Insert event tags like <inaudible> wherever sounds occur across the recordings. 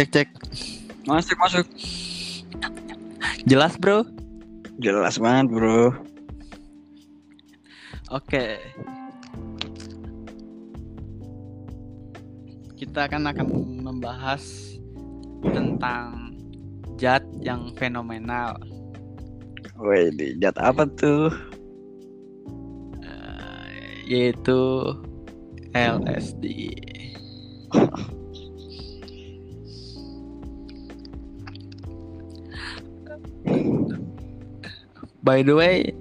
Cek cek. Masuk masuk. Jelas bro. Jelas banget bro. Oke. Kita kan akan membahas tentang zat yang fenomenal. Woi, jat apa tuh? eh, yaitu LSD. By the way,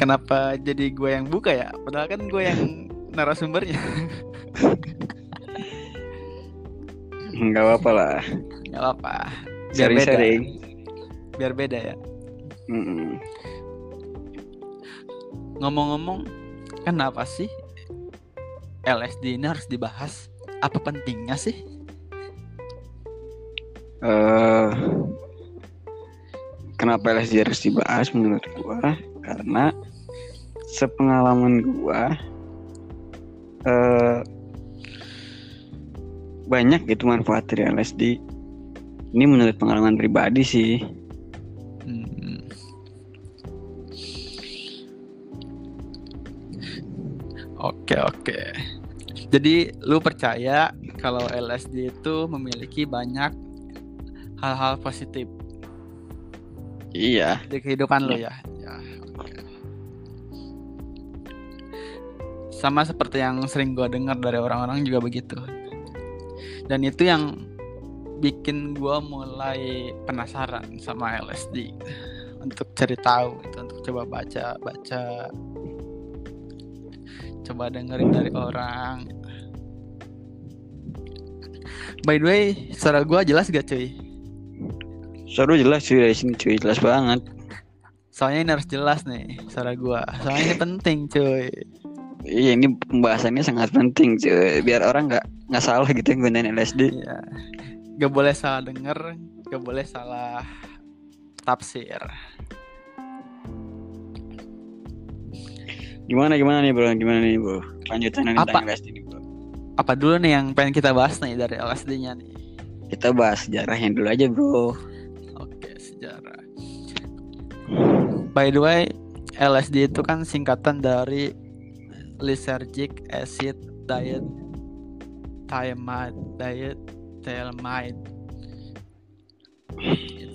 kenapa jadi gue yang buka ya? Padahal kan gue yang narasumbernya. Enggak apa-apa lah. Gak apa-apa. Biar beda. Sering-sering. Biar beda ya. Ngomong-ngomong, kenapa sih LSD ini harus dibahas? Apa pentingnya sih? Eh, kenapa LSD harus dibahas menurut gua? Karena sepengalaman gua eh banyak gitu manfaat dari LSD. Ini menurut pengalaman pribadi sih. Hmm. Oke oke. Jadi lu percaya kalau LSD itu memiliki banyak hal-hal positif Iya. di kehidupan lu ya? Ya. oke. Sama seperti yang sering gua dengar dari orang-orang juga begitu. Dan itu yang bikin gua mulai penasaran sama LSD untuk cari tahu itu untuk coba baca baca coba dengerin dari orang by the way suara gua jelas gak cuy Seru jelas cuy dari sini cuy, jelas banget. soalnya ini harus jelas nih suara gua soalnya ini penting cuy Iya ini pembahasannya sangat penting cuy, biar orang nggak nggak salah gitu yang gunain LSD. Iya. Gak boleh salah denger, gak boleh salah tafsir. Gimana gimana nih bro, gimana nih bro? Lanjutan tentang Apa? LSD nih bro. Apa dulu nih yang pengen kita bahas nih dari LSD-nya nih? Kita bahas sejarahnya dulu aja bro. Sejarah. By the way, LSD itu kan singkatan dari lysergic acid diet thiamide diet thiamide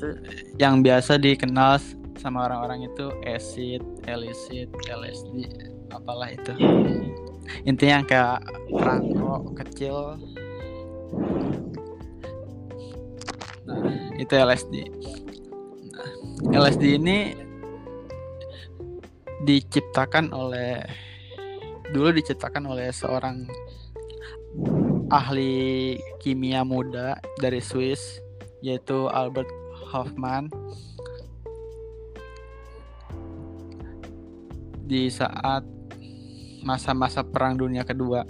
itu yang biasa dikenal sama orang-orang itu acid, illicit, LSD, apalah itu. Intinya yang kayak perangko kecil. Nah, itu LSD. LSD ini diciptakan oleh dulu diciptakan oleh seorang ahli kimia muda dari Swiss yaitu Albert Hoffman di saat masa-masa Perang Dunia Kedua.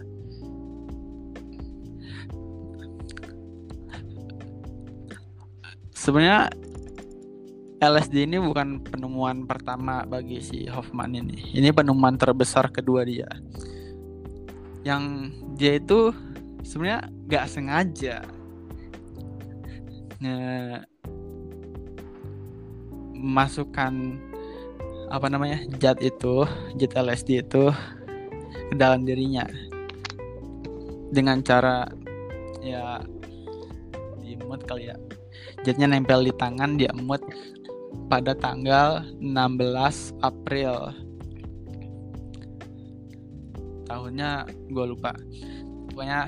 Sebenarnya LSD ini bukan penemuan pertama bagi si Hoffman ini. Ini penemuan terbesar kedua dia. Yang dia itu sebenarnya nggak sengaja masukkan apa namanya zat itu, zat LSD itu ke dalam dirinya dengan cara ya diemut kali ya zatnya nempel di tangan dia emut pada tanggal 16 April. Tahunnya gue lupa. Pokoknya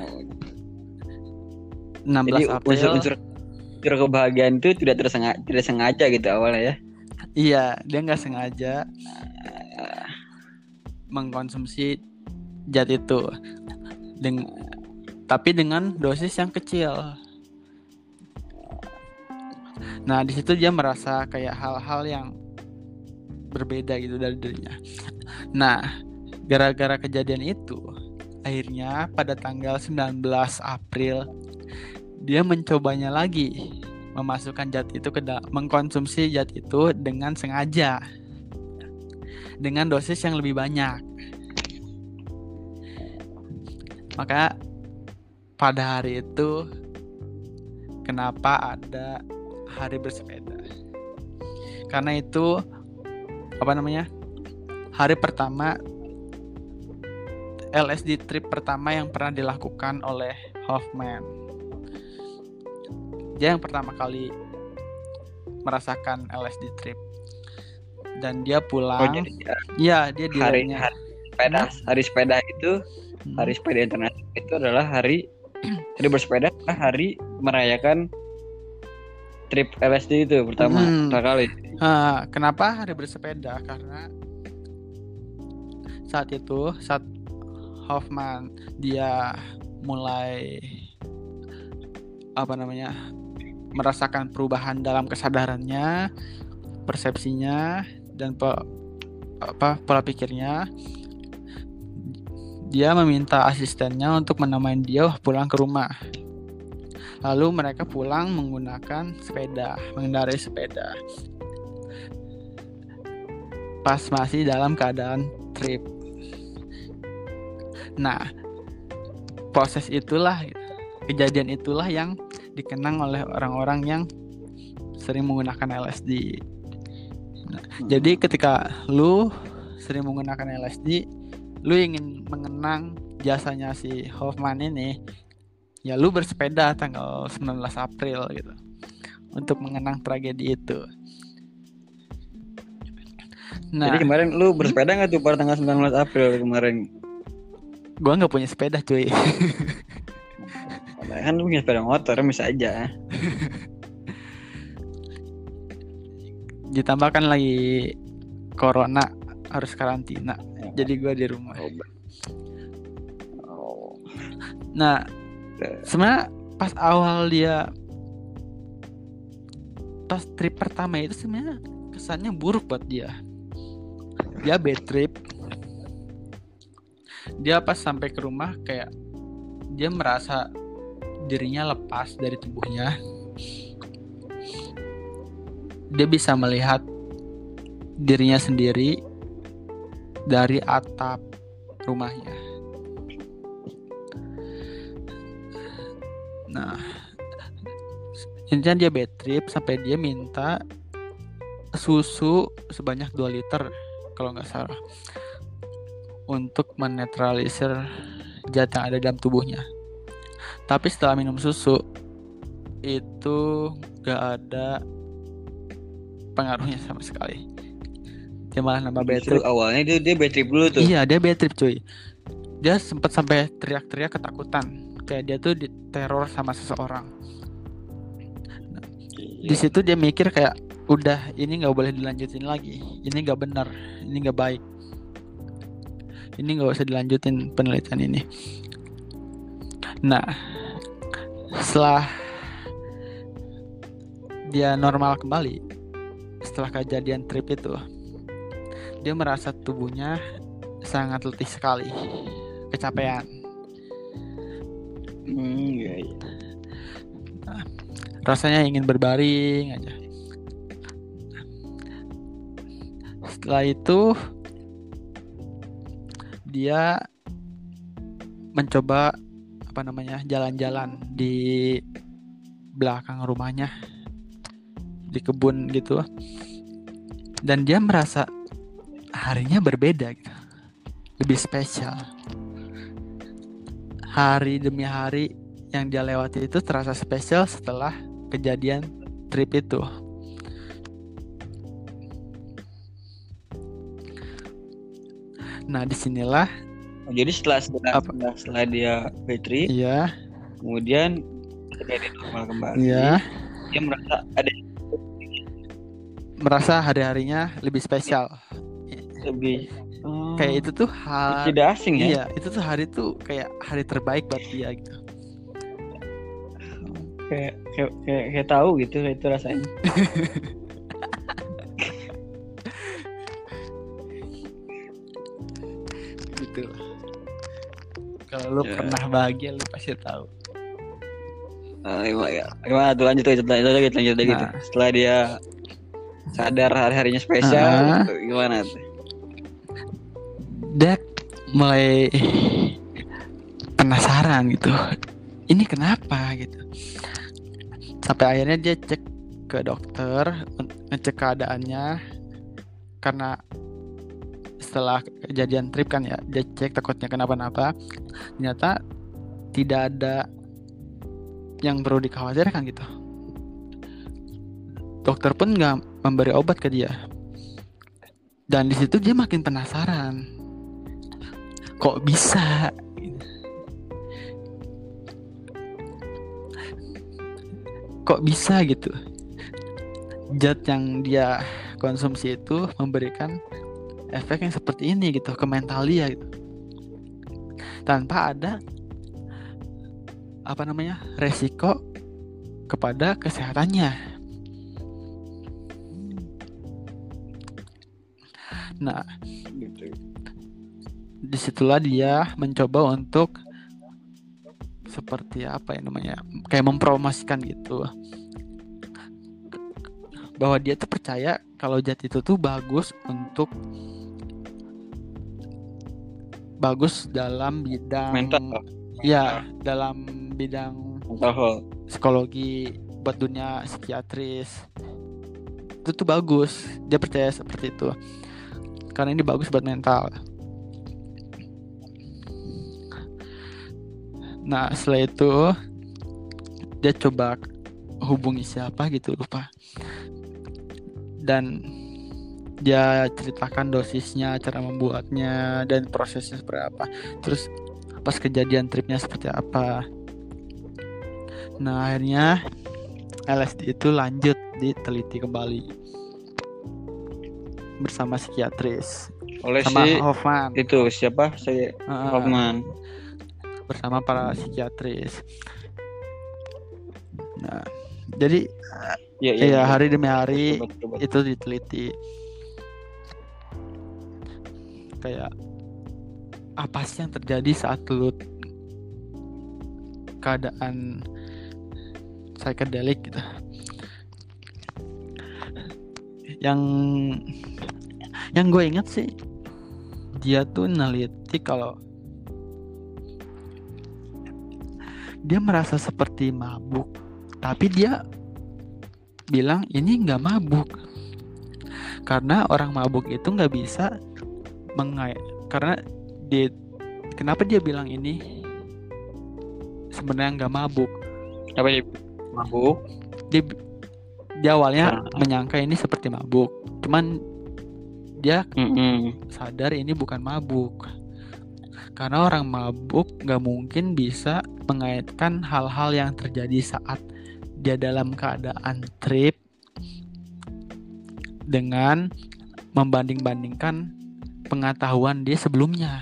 16 Jadi April. unsur-unsur unsur kebahagiaan itu tidak tersengaja, tidak sengaja gitu awalnya ya. iya dia nggak sengaja mengkonsumsi zat itu. Deng tapi dengan dosis yang kecil nah di situ dia merasa kayak hal-hal yang berbeda gitu dari dirinya. Nah gara-gara kejadian itu akhirnya pada tanggal 19 April dia mencobanya lagi memasukkan zat itu ke mengkonsumsi zat itu dengan sengaja dengan dosis yang lebih banyak. Maka pada hari itu kenapa ada hari bersepeda. Karena itu apa namanya? Hari pertama LSD trip pertama yang pernah dilakukan oleh Hoffman. Dia yang pertama kali merasakan LSD trip. Dan dia Oh, pulang. jadi ya, Iya, dia hari hari sepeda hari sepeda itu Hmm. hari sepeda internasional itu adalah hari <clears throat> hari bersepeda hari merayakan trip LSD itu pertama Hmm. kali. Ah, kenapa hari bersepeda? Karena saat itu saat Hoffman dia mulai apa namanya merasakan perubahan dalam kesadarannya, persepsinya dan pe- apa pola pikirnya. Dia meminta asistennya untuk menemani dia pulang ke rumah. Lalu mereka pulang menggunakan sepeda, mengendarai sepeda pas masih dalam keadaan trip. Nah, proses itulah kejadian itulah yang dikenang oleh orang-orang yang sering menggunakan LSD. Nah, Jadi ketika lu sering menggunakan LSD, lu ingin mengenang jasanya si Hoffman ini, ya lu bersepeda tanggal 19 April gitu untuk mengenang tragedi itu. Nah, Jadi kemarin lu bersepeda nggak tuh pada tanggal 19 April kemarin? gua nggak punya sepeda cuy. Kan lu punya sepeda motor bisa aja. Ditambahkan lagi corona harus karantina. Ya. Jadi gua di rumah. Oh, Oh. Nah, sebenarnya pas awal dia pas trip pertama itu sebenarnya kesannya buruk buat dia. Dia bad trip. Dia pas sampai ke rumah kayak dia merasa dirinya lepas dari tubuhnya. Dia bisa melihat dirinya sendiri dari atap rumahnya. Nah, intinya dia bad trip sampai dia minta susu sebanyak 2 liter kalau nggak salah untuk menetralisir zat yang ada dalam tubuhnya. Tapi setelah minum susu itu nggak ada pengaruhnya sama sekali. Dia malah nambah bad trip. awalnya dia dia bad trip dulu tuh. Iya, dia bad trip cuy. Dia sempat sampai teriak-teriak ketakutan. Kayak dia tuh diteror sama seseorang. Iya. Di situ dia mikir kayak udah ini nggak boleh dilanjutin lagi. Ini nggak benar. Ini nggak baik. Ini nggak usah dilanjutin penelitian ini. Nah, setelah dia normal kembali, setelah kejadian trip itu, dia merasa tubuhnya sangat letih sekali, kecapean. Hmm, iya, iya. rasanya ingin berbaring aja. Setelah itu dia mencoba apa namanya jalan-jalan di belakang rumahnya di kebun gitu dan dia merasa harinya berbeda gitu lebih spesial hari demi hari yang dia lewati itu terasa spesial setelah kejadian trip itu. Nah di sinilah, Oh, jadi setelah setelah, Apa? setelah, setelah dia trip, iya, kemudian ketika dia normal kembali, iya, dia merasa ada merasa hari-harinya lebih spesial. lebih oh, Kayak itu tuh hal, tidak asing ya. iya, itu tuh hari tuh kayak hari terbaik buat dia gitu. Kayak, kayak kayak kayak tahu gitu itu rasanya. <laughs> Gitu. Kalau lu Ya. pernah bahagia, lu pasti tahu. Oh, gimana, ya? gimana tuh lanjut lanjut lanjut lanjut lanjut. Nah. Setelah dia sadar hari-harinya spesial, Ah. gitu, gimana tuh? Dia mulai penasaran gitu. Ini kenapa gitu? Sampai akhirnya dia cek ke dokter ngecek keadaannya. Karena setelah kejadian trip kan ya dia cek takutnya kenapa-napa. Ternyata tidak ada yang perlu dikhawatirkan gitu. Dokter pun nggak memberi obat ke dia. Dan di situ dia makin penasaran kok bisa? Kok bisa gitu? Zat yang dia konsumsi itu memberikan efek yang seperti ini gitu ke mental dia gitu. Tanpa ada apa namanya resiko kepada kesehatannya. Nah di situlah dia mencoba untuk seperti apa ya namanya kayak mempromosikan gitu. Bahwa dia tuh percaya kalau zat itu tuh bagus untuk bagus dalam bidang mental. Ya dalam bidang mental psikologi buat dunia psikiatris. Itu tuh bagus. Dia percaya seperti itu. Karena ini bagus buat mental nah setelah itu dia coba hubungi siapa gitu lupa. Dan dia ceritakan dosisnya cara membuatnya dan prosesnya seperti apa. Terus pas kejadian tripnya seperti apa. Nah akhirnya LSD itu lanjut diteliti kembali. Bersama psikiatris. Oleh sama si Hoffman. itu siapa? Saya Heeh, Hoffman bersama para psikiatris. Nah jadi ya ya hari demi hari Obat- obat. itu diteliti kayak apa sih yang terjadi saat lu keadaan psychedelic gitu yang yang gue ingat sih dia tuh neliti kalau dia merasa seperti mabuk tapi dia bilang ini nggak mabuk. Karena orang mabuk itu nggak bisa mengait karena di kenapa dia bilang ini? Sebenarnya nggak mabuk. Apa dia mabuk? Dia dia awalnya Ah. menyangka ini seperti mabuk cuman dia Mm-mm. sadar ini bukan mabuk karena orang mabuk nggak mungkin bisa mengaitkan hal-hal yang terjadi saat dia dalam keadaan trip dengan membanding-bandingkan pengetahuan dia sebelumnya.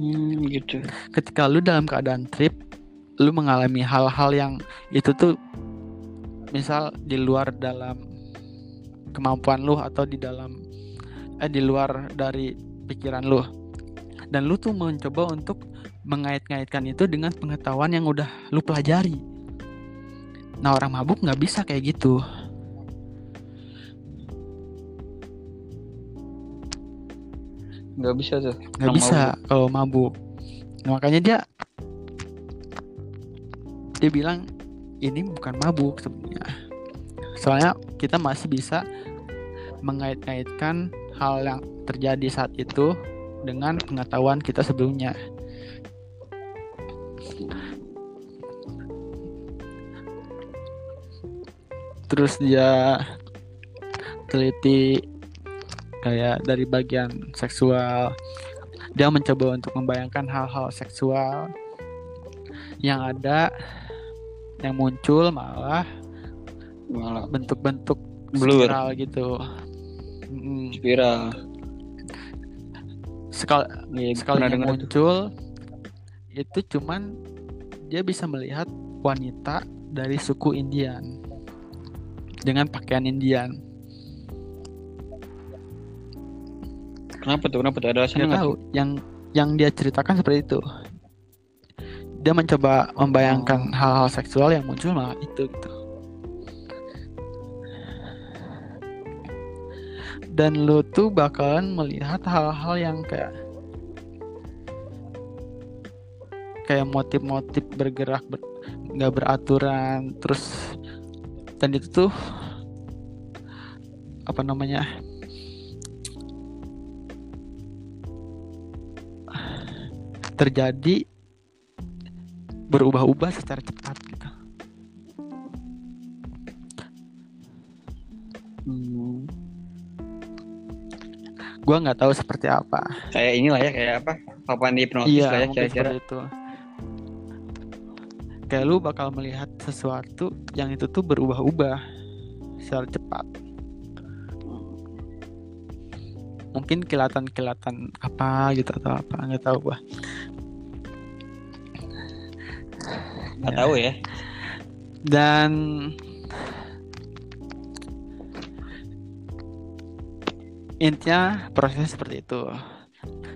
Hmm, gitu. Ketika lu dalam keadaan trip lu mengalami hal-hal yang itu tuh misal di luar dalam kemampuan lu atau di dalam eh di luar dari pikiran lu. Dan lu tuh mencoba untuk mengait-ngaitkan itu dengan pengetahuan yang udah lu pelajari. Nah orang mabuk nggak bisa kayak gitu. Nggak bisa tuh. Nggak bisa kalau mabuk. Nah, makanya dia dia bilang ini bukan mabuk sebenarnya. Soalnya kita masih bisa mengait-ngaitkan hal yang terjadi saat itu dengan pengetahuan kita sebelumnya. Terus dia teliti kayak dari bagian seksual. Dia mencoba untuk membayangkan hal-hal seksual yang ada yang muncul malah malah bentuk-bentuk Blur. gitu Mm, spiral sekal Iya, sekali muncul itu cuman dia bisa melihat wanita dari suku Indian. Dengan pakaian Indian. Kenapa tuh? Kenapa tuh? Ada alasannya Nggak tahu. yang yang dia ceritakan seperti itu. Dia mencoba membayangkan hal-hal seksual yang muncul malah itu gitu dan lu tuh bakalan melihat hal-hal yang kayak kayak motif-motif bergerak ber- nggak beraturan terus dan itu tuh apa namanya terjadi berubah-ubah secara cepat gitu. Hmm. Gua nggak tahu seperti apa. Kayak inilah ya kayak apa? Papan hipnotis Iya, lah ya kira-kira. itu. Kayak lu bakal melihat sesuatu yang itu tuh berubah-ubah secara cepat. Mungkin kilatan-kilatan apa gitu atau apa nggak tahu gua. Nggak Ya. tahu ya. Dan intinya proses seperti itu.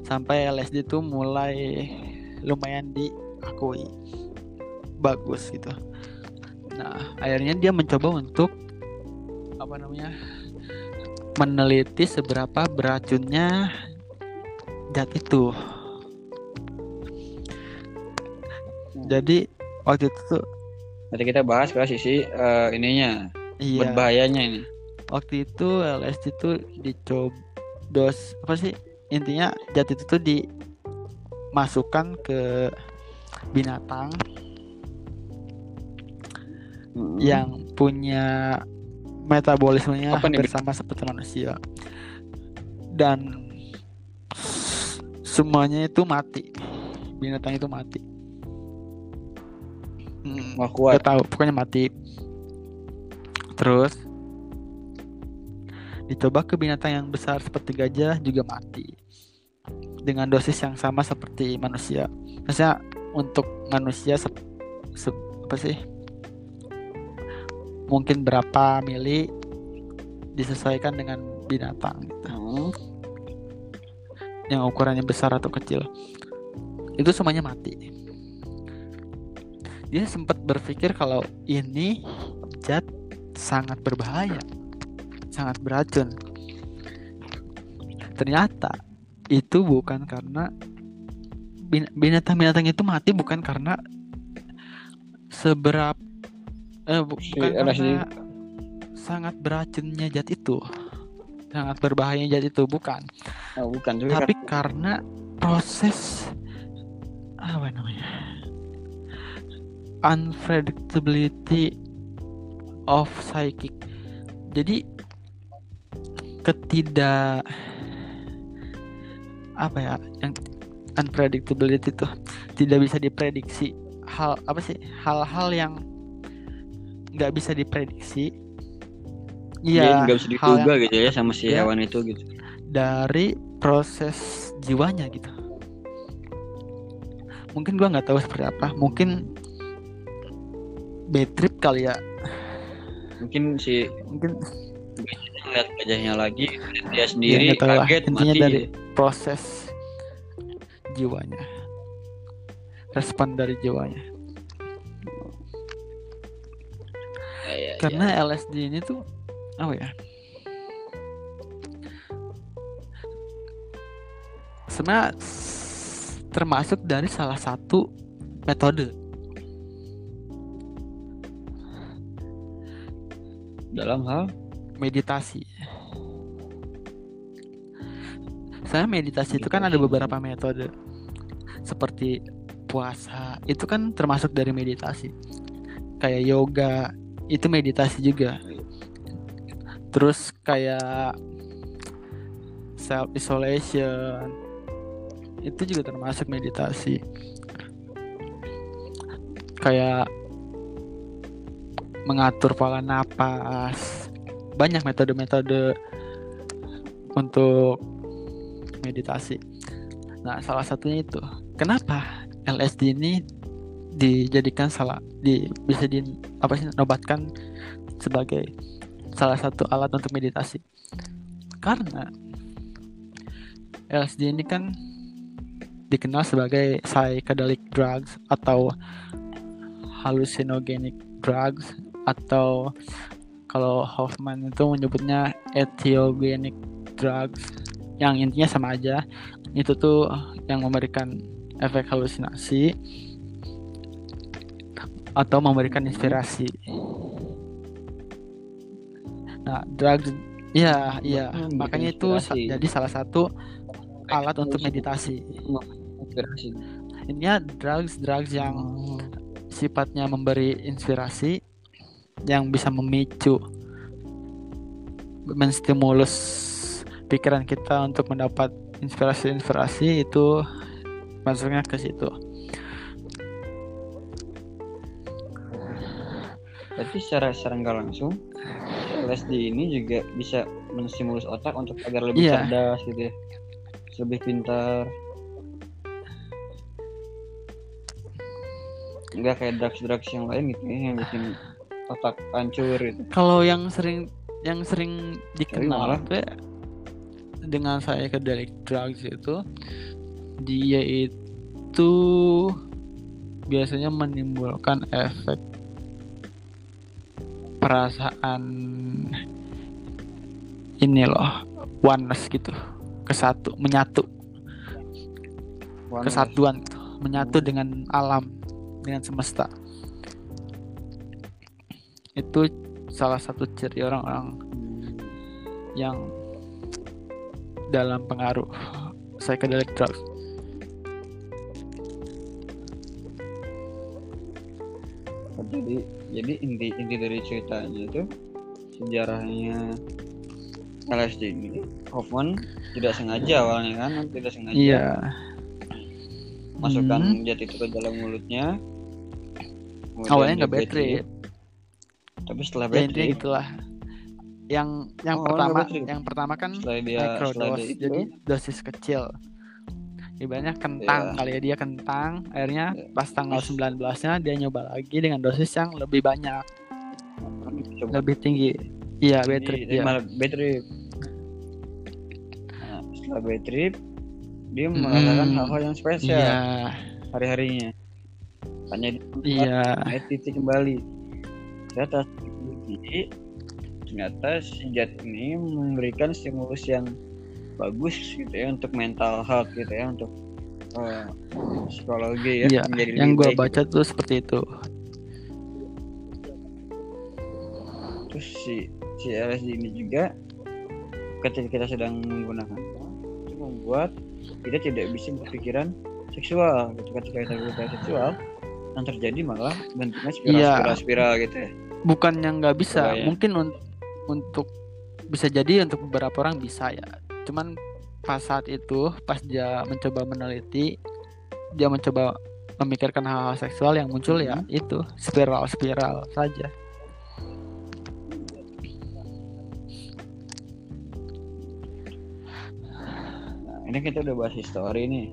Sampai LSD itu mulai lumayan diakui bagus gitu. Nah, akhirnya dia mencoba untuk apa namanya? meneliti seberapa beracunnya zat itu. Jadi waktu itu tuh Nanti kita bahas ke sisi eh, ininya, iya berbahayanya ini. Waktu itu LSD itu dicoba dos apa sih intinya zat itu tuh dimasukkan ke binatang Hmm. yang punya metabolismenya Apa nih, sama seperti manusia. Dan semuanya itu mati. Binatang itu mati. Hmm, Wah kuat. Gak tahu pokoknya mati. Terus dicoba ke binatang yang besar seperti gajah juga mati. Dengan dosis yang sama seperti manusia. Maksudnya untuk manusia sep- sep- apa sih? Mungkin berapa mili disesuaikan dengan binatang gitu. Hmm. yang ukurannya besar atau kecil. Itu semuanya mati. Dia sempat berpikir kalau ini zat sangat berbahaya sangat beracun. Ternyata itu bukan karena bin- binatang-binatang itu mati bukan karena seberapa eh, bu- Si bukan karena sangat beracunnya zat itu. Sangat berbahayanya zat itu bukan. Oh, bukan juga. Tapi karena proses apa namanya unpredictability of psychic. Jadi ketidak apa ya yang unpredictability itu tidak bisa diprediksi hal apa sih hal-hal yang nggak bisa diprediksi dia Iya, nggak bisa hal diduga yang- gitu ya sama si Ya. hewan itu gitu. dari proses jiwanya gitu. Mungkin gua nggak tahu seperti apa. Mungkin bad trip kali ya. Mungkin si Mungkin lihat gajahnya lagi, lihat dia sendiri nggak tahu lah. kaget Intinya mati. dari- proses jiwanya. Respon dari jiwanya. Ya, ya, Karena ya. LSD ini tuh apa ya? Sebenarnya termasuk dari salah satu metode dalam hal meditasi. Saya meditasi itu kan ada beberapa metode. Seperti puasa, itu kan termasuk dari meditasi. Kayak yoga, itu meditasi juga. Terus kayak self isolation, itu juga termasuk meditasi. Kayak mengatur pola napas. Banyak metode-metode untuk meditasi. Nah, salah satunya itu. Kenapa LSD ini dijadikan salah di bisa di apa sih nobatkan sebagai salah satu alat untuk meditasi? Karena LSD ini kan dikenal sebagai psychedelic drugs atau hallucinogenic drugs atau kalau Hoffman itu menyebutnya entheogenic drugs yang intinya sama aja itu tuh yang memberikan efek halusinasi atau memberikan inspirasi. Nah, drugs ya, iya, Memberikan makanya itu jadi salah satu alat untuk meditasi. Inspirasi. Intinya drugs drugs yang sifatnya memberi inspirasi yang bisa memicu menstimulus pikiran kita untuk mendapat inspirasi-inspirasi itu masuknya ke situ. Berarti secara secara nggak langsung LSD ini juga bisa menstimulus otak untuk agar lebih Iya. cerdas gitu ya. Lebih pintar. Enggak kayak drugs-drugs yang lain gitu ya yang bikin otak hancur. Kalau yang sering yang sering dikenal tuh ya, dengan psychedelic drugs itu dia itu biasanya menimbulkan efek perasaan ini loh oneness gitu kesatu menyatu Warna- kesatuan gitu. menyatu dengan alam dengan semesta itu salah satu ciri orang-orang yang dalam pengaruh psychedelic drugs. Jadi jadi inti inti dari ceritanya itu sejarahnya LSD ini Hoffman tidak sengaja awalnya kan tidak sengaja iya. masukkan Hmm. zat itu ke dalam mulutnya. Awalnya nggak bad trip tapi setelah ya trip gitulah. Yang yang Oh, pertama yang pertama kan dia microdose dia jadi dosis kecil. Ibaratnya kentang Iya. kali ya dia kentang. Akhirnya Iya. pas tanggal Terus- 19 nya dia nyoba lagi dengan dosis yang lebih banyak. Coba lebih tinggi. Iya trip dia iya malah trip. Nah, setelah trip dia merasakan hal-hal yang spesial. Iya. Hari-harinya. Hanya iya. naik titik kembali ternyata jadi ternyata si zat ini memberikan stimulus yang bagus gitu ya untuk mental health gitu ya untuk eh, psikologi ya iya menjadi yang baik. baca tuh seperti itu. Terus si si LSD ini juga ketika kita sedang menggunakan itu membuat kita tidak bisa berpikiran seksual. Gitu ketika kita berpikiran seksual yang terjadi malah bentuknya spiral Iya. spiral spiral gitu ya bukan yang nggak bisa Kebayang. mungkin un- untuk bisa jadi untuk beberapa orang bisa ya cuman pas saat itu pas dia mencoba meneliti dia mencoba memikirkan hal-hal seksual yang muncul ya Mhm. itu spiral spiral saja nah, ini kita udah bahas histori nih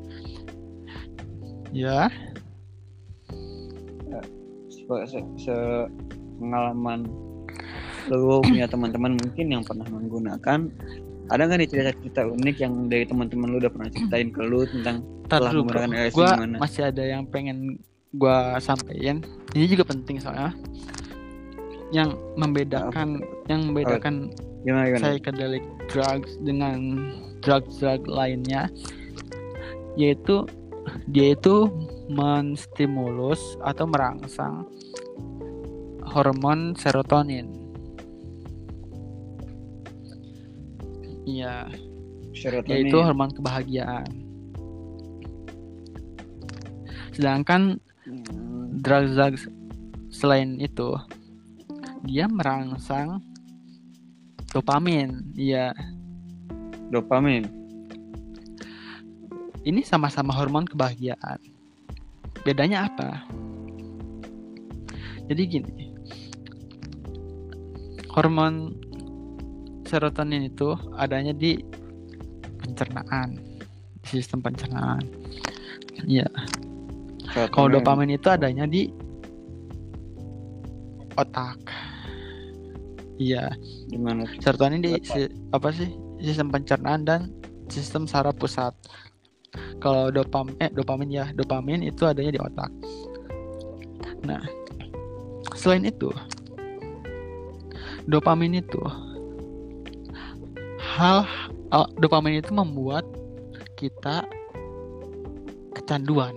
ya se, se, se- pengalaman lu punya teman-teman mungkin yang pernah menggunakan. Ada nggak nih cerita-cerita unik yang dari teman-teman lu udah pernah ceritain ke lu tentang Telah menggunakan LSD gua gimana? masih ada yang pengen gua sampaikan. Ini juga penting soalnya. Yang membedakan yang membedakan gimana gimana? psychedelic drugs dengan drug-drug lainnya yaitu dia itu menstimulus atau merangsang hormon serotonin. Iya, serotonin yaitu hormon kebahagiaan. Sedangkan Hmm, drug-drug selain itu dia merangsang dopamin. Iya, dopamin ini sama-sama hormon kebahagiaan. Bedanya apa? Jadi gini, hormon serotonin itu adanya di pencernaan, di sistem pencernaan. Ya, kalau dopamin itu adanya di otak. Iya, gimana serotonin di si- apa sih sistem pencernaan dan sistem saraf pusat. Kalau dopamin, eh dopamin ya, dopamin itu adanya di otak. Nah, selain itu, dopamin itu hal oh, dopamin itu membuat kita kecanduan.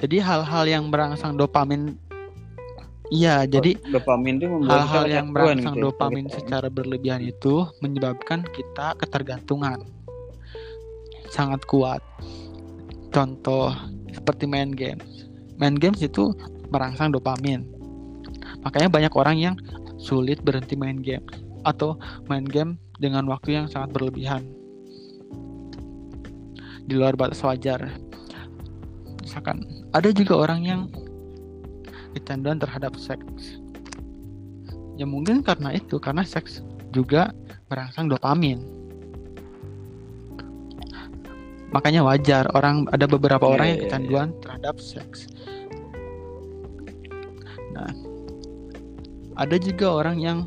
Jadi hal-hal yang merangsang dopamin Iya, jadi dopamin itu hal-hal yang merangsang gitu ya, dopamin kita. secara berlebihan itu menyebabkan kita ketergantungan sangat kuat. Contoh seperti main game. Main games itu merangsang dopamin. Makanya banyak orang yang sulit berhenti main game atau main game dengan waktu yang sangat berlebihan. Di luar batas wajar. Misalkan ada juga orang yang kecanduan terhadap seks. Ya mungkin karena itu, karena seks juga merangsang dopamin. Makanya wajar orang ada beberapa Iya, orang yang iya, iya. kecanduan terhadap seks. Nah, ada juga orang yang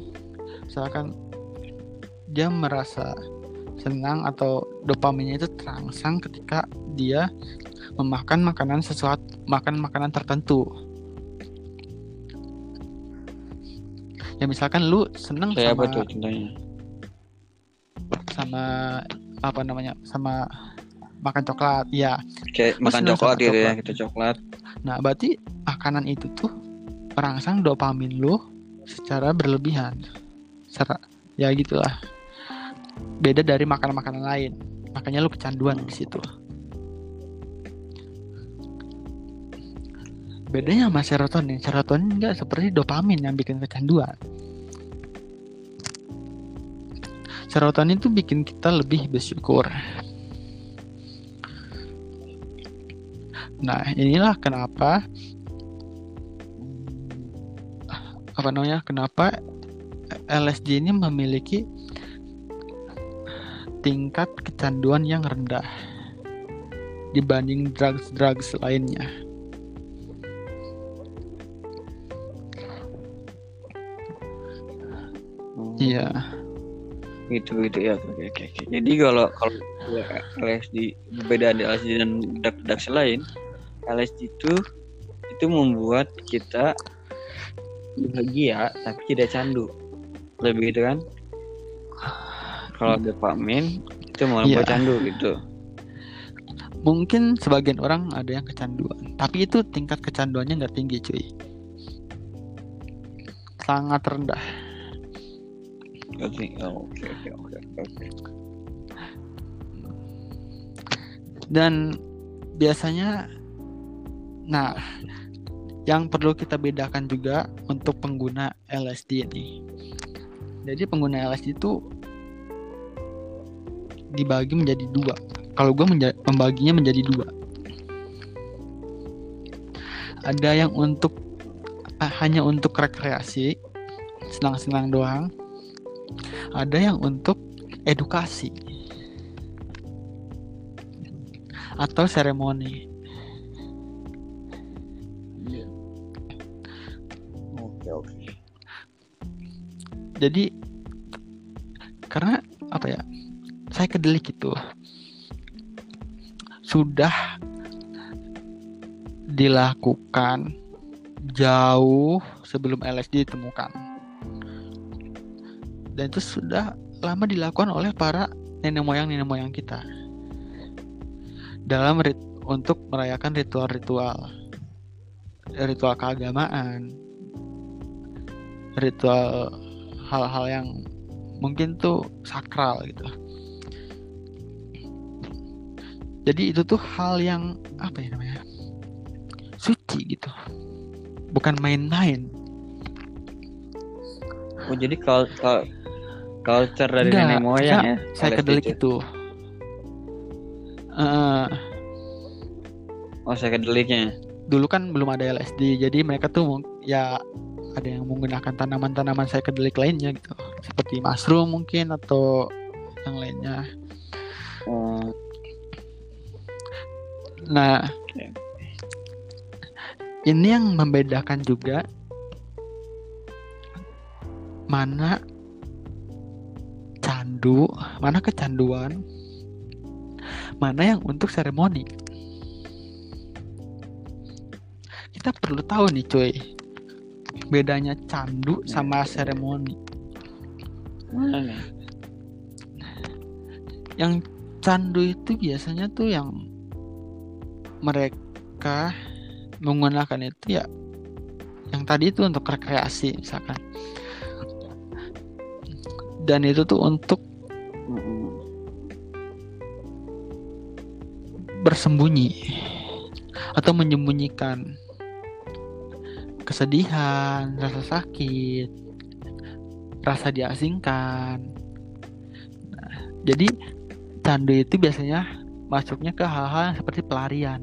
misalkan dia merasa senang atau dopaminnya itu terangsang ketika dia memakan makanan sesuatu makan makanan tertentu. Ya misalkan lu seneng Kayak apa sama tuh contohnya? sama apa namanya sama makan coklat ya Kayak makan coklat gitu ya, kita coklat. nah berarti makanan itu tuh merangsang dopamin lu secara berlebihan. Secara ya gitulah. Beda dari makanan-makanan lain. Makanya lu kecanduan di situ. Bedanya sama serotonin. Serotonin enggak seperti dopamin yang bikin kecanduan. Serotonin itu bikin kita lebih bersyukur. Nah inilah kenapa apa namanya kenapa LSD ini memiliki tingkat kecanduan yang rendah dibanding drugs-drugs lainnya. Hmm, Iya, Gitu gitu ya. Oke oke oke. Jadi kalau kalau LSD berbeda dari LSD dan drug-drugs lain, LSD itu itu membuat kita bahagia tapi tidak candu. Lebih gitu kan? Kalau dopamin itu malah Iya. buat candu gitu. mungkin sebagian orang ada yang kecanduan, tapi itu tingkat kecanduannya nggak tinggi cuy, sangat rendah. Oke oke oke oke. Dan biasanya, nah, yang perlu kita bedakan juga untuk pengguna LSD ini. Jadi pengguna LSD itu dibagi menjadi dua. Kalau gue menja- membaginya menjadi dua. Ada yang untuk ah, hanya untuk rekreasi, senang-senang doang. Ada yang untuk edukasi atau seremoni. Jadi karena apa ya? Saya kedelik itu sudah dilakukan jauh sebelum LSD ditemukan. Dan itu sudah lama dilakukan oleh para nenek moyang nenek moyang kita dalam rit untuk merayakan ritual-ritual ritual keagamaan ritual hal-hal yang mungkin tuh sakral gitu jadi itu tuh hal yang apa ya namanya suci gitu bukan main-main Oh jadi kalau kalau culture dari Enggak, nenek moyang ya. saya kedelik itu. Eh, Oh saya kedeliknya. dulu kan belum ada LSD jadi mereka tuh ya ada yang menggunakan tanaman-tanaman psychedelic lainnya gitu. Seperti mushroom mungkin atau yang lainnya. Nah ini yang membedakan juga mana candu mana kecanduan mana yang untuk seremoni. Kita perlu tahu nih cuy bedanya candu sama seremoni. Mana? Nih? yang candu itu biasanya tuh yang mereka menggunakan itu ya yang tadi itu untuk rekreasi misalkan. Dan itu tuh untuk bersembunyi atau menyembunyikan kesedihan, rasa sakit, rasa diasingkan. Nah, jadi candu itu biasanya masuknya ke hal-hal seperti pelarian.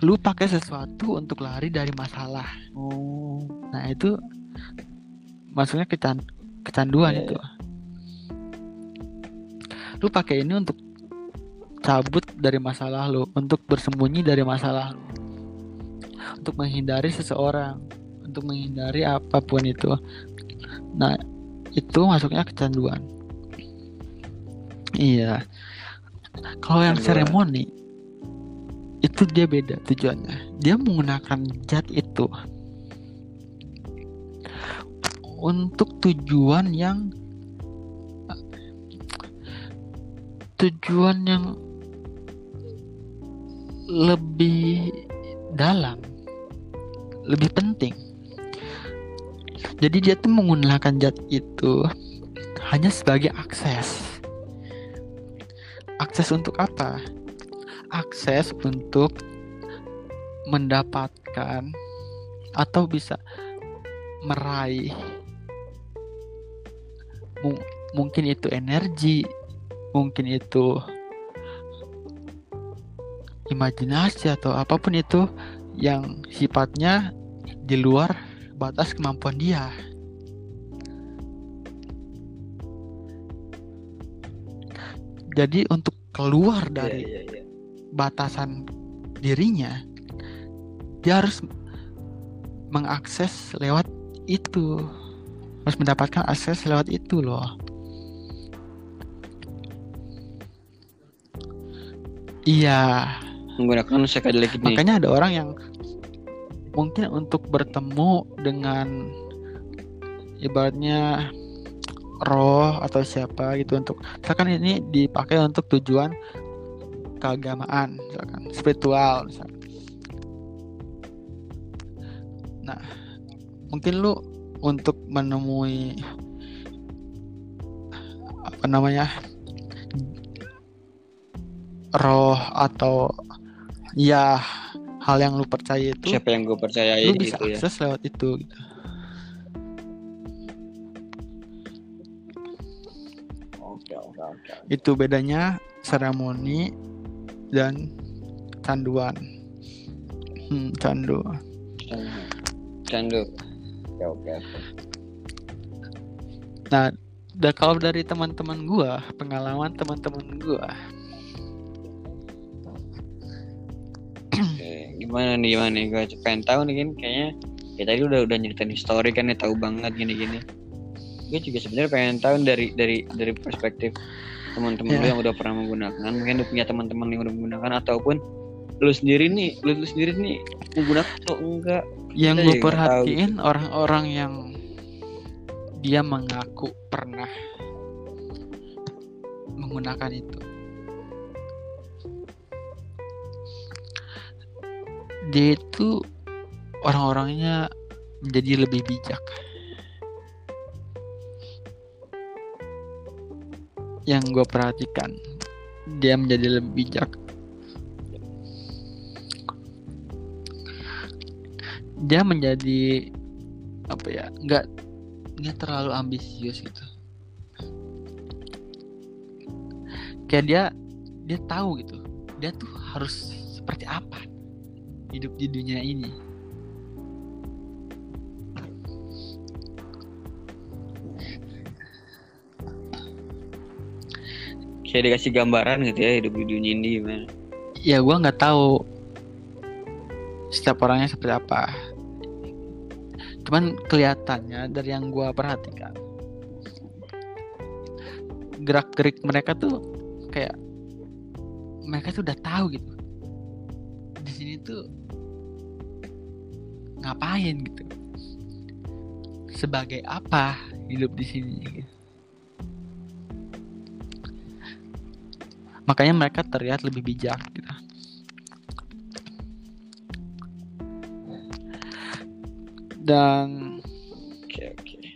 Lu pakai sesuatu untuk lari dari masalah. Oh. Nah, itu masuknya kecan kecanduan Iya, itu. Lu pakai ini untuk cabut dari masalah lu, untuk bersembunyi dari masalah lu. Untuk menghindari seseorang, untuk menghindari apa pun itu. Nah, itu masuknya kecanduan. Iya. Kalau yang seremoni itu dia beda tujuannya. Dia menggunakan zat itu untuk tujuan yang tujuan yang lebih dalam, lebih penting. Jadi dia tuh menggunakan zat itu hanya sebagai akses. Akses untuk apa? Akses untuk mendapatkan atau bisa meraih Mu- mungkin itu energi, mungkin itu imajinasi atau apa pun itu yang sifatnya di luar batas kemampuan dia. Jadi untuk keluar dari Iya, iya, iya. batasan dirinya, dia harus mengakses lewat itu, harus mendapatkan akses lewat itu loh. Iya, Menggunakan psychedelic ini. makanya ada orang yang mungkin untuk bertemu dengan ibaratnya roh atau siapa gitu untuk misalkan ini dipakai untuk tujuan keagamaan misalkan spiritual misalkan. Nah, mungkin lu untuk menemui apa namanya roh atau ya hal yang lu percaya itu Siapa yang gue percayai lu bisa gitu ya. akses lewat itu gitu. Oke, oke, oke. Itu bedanya seremoni dan canduan. Hmm, candu. Candu. Oke, oke, oke. Nah, kalau dari teman-teman gua, pengalaman teman-teman gua, Oke, gimana nih gimana nih? Gue pengen tahu nih kan kayaknya ya tadi udah udah nyeritain histori kan ya tahu banget gini-gini. Gue juga sebenarnya pengen tahu dari dari dari perspektif teman-teman lu Ya. yang udah pernah menggunakan mungkin lu punya teman-teman yang udah menggunakan ataupun lu sendiri nih lu, lu sendiri nih menggunakan atau enggak? Yang gue perhatiin orang-orang yang dia mengaku pernah menggunakan itu. Dia itu orang-orangnya menjadi lebih bijak. Yang gue perhatikan, dia menjadi lebih bijak. Dia menjadi apa ya? Nggak nggak terlalu ambisius gitu. Kayak dia dia tahu gitu. Dia tuh harus seperti apa hidup di dunia ini. kayak dikasih gambaran gitu ya hidup di dunia ini gimana? Ya gua nggak tahu setiap orangnya seperti apa. Cuman kelihatannya dari yang gua perhatikan gerak gerik mereka tuh kayak mereka tuh udah tahu gitu itu ngapain gitu sebagai apa hidup di sini gitu. makanya mereka terlihat lebih bijak gitu dan okay, okay.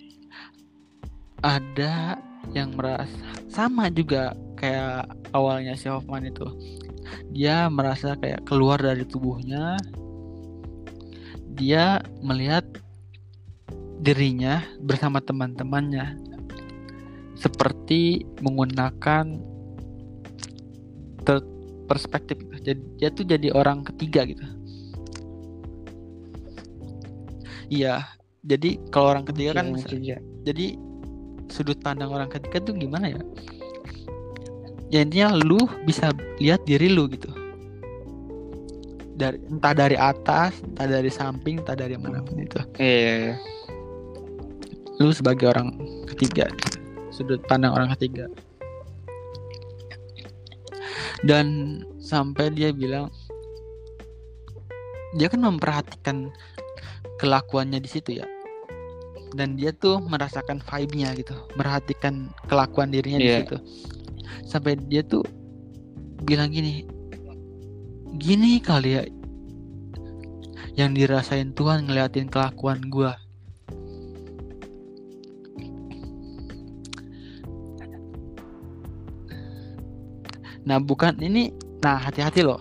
ada yang merasa sama juga kayak awalnya si Hoffman itu dia merasa kayak keluar dari tubuhnya. Dia melihat dirinya bersama teman-temannya seperti menggunakan perspektif jadi dia tuh jadi orang ketiga gitu. Iya jadi kalau orang ketiga kan bisa- ketiga. jadi sudut pandang orang ketiga tuh gimana ya ya intinya lu bisa lihat diri lu gitu dari entah dari atas entah dari samping entah dari mana pun itu Iya, iya, iya. lu sebagai orang ketiga gitu. sudut pandang orang ketiga dan sampai dia bilang dia kan memperhatikan kelakuannya di situ ya dan dia tuh merasakan vibe-nya gitu merhatikan kelakuan dirinya di Iya. situ sampai dia tuh bilang gini gini kali ya yang dirasain Tuhan ngeliatin kelakuan gua Nah, bukan ini. Nah, hati-hati loh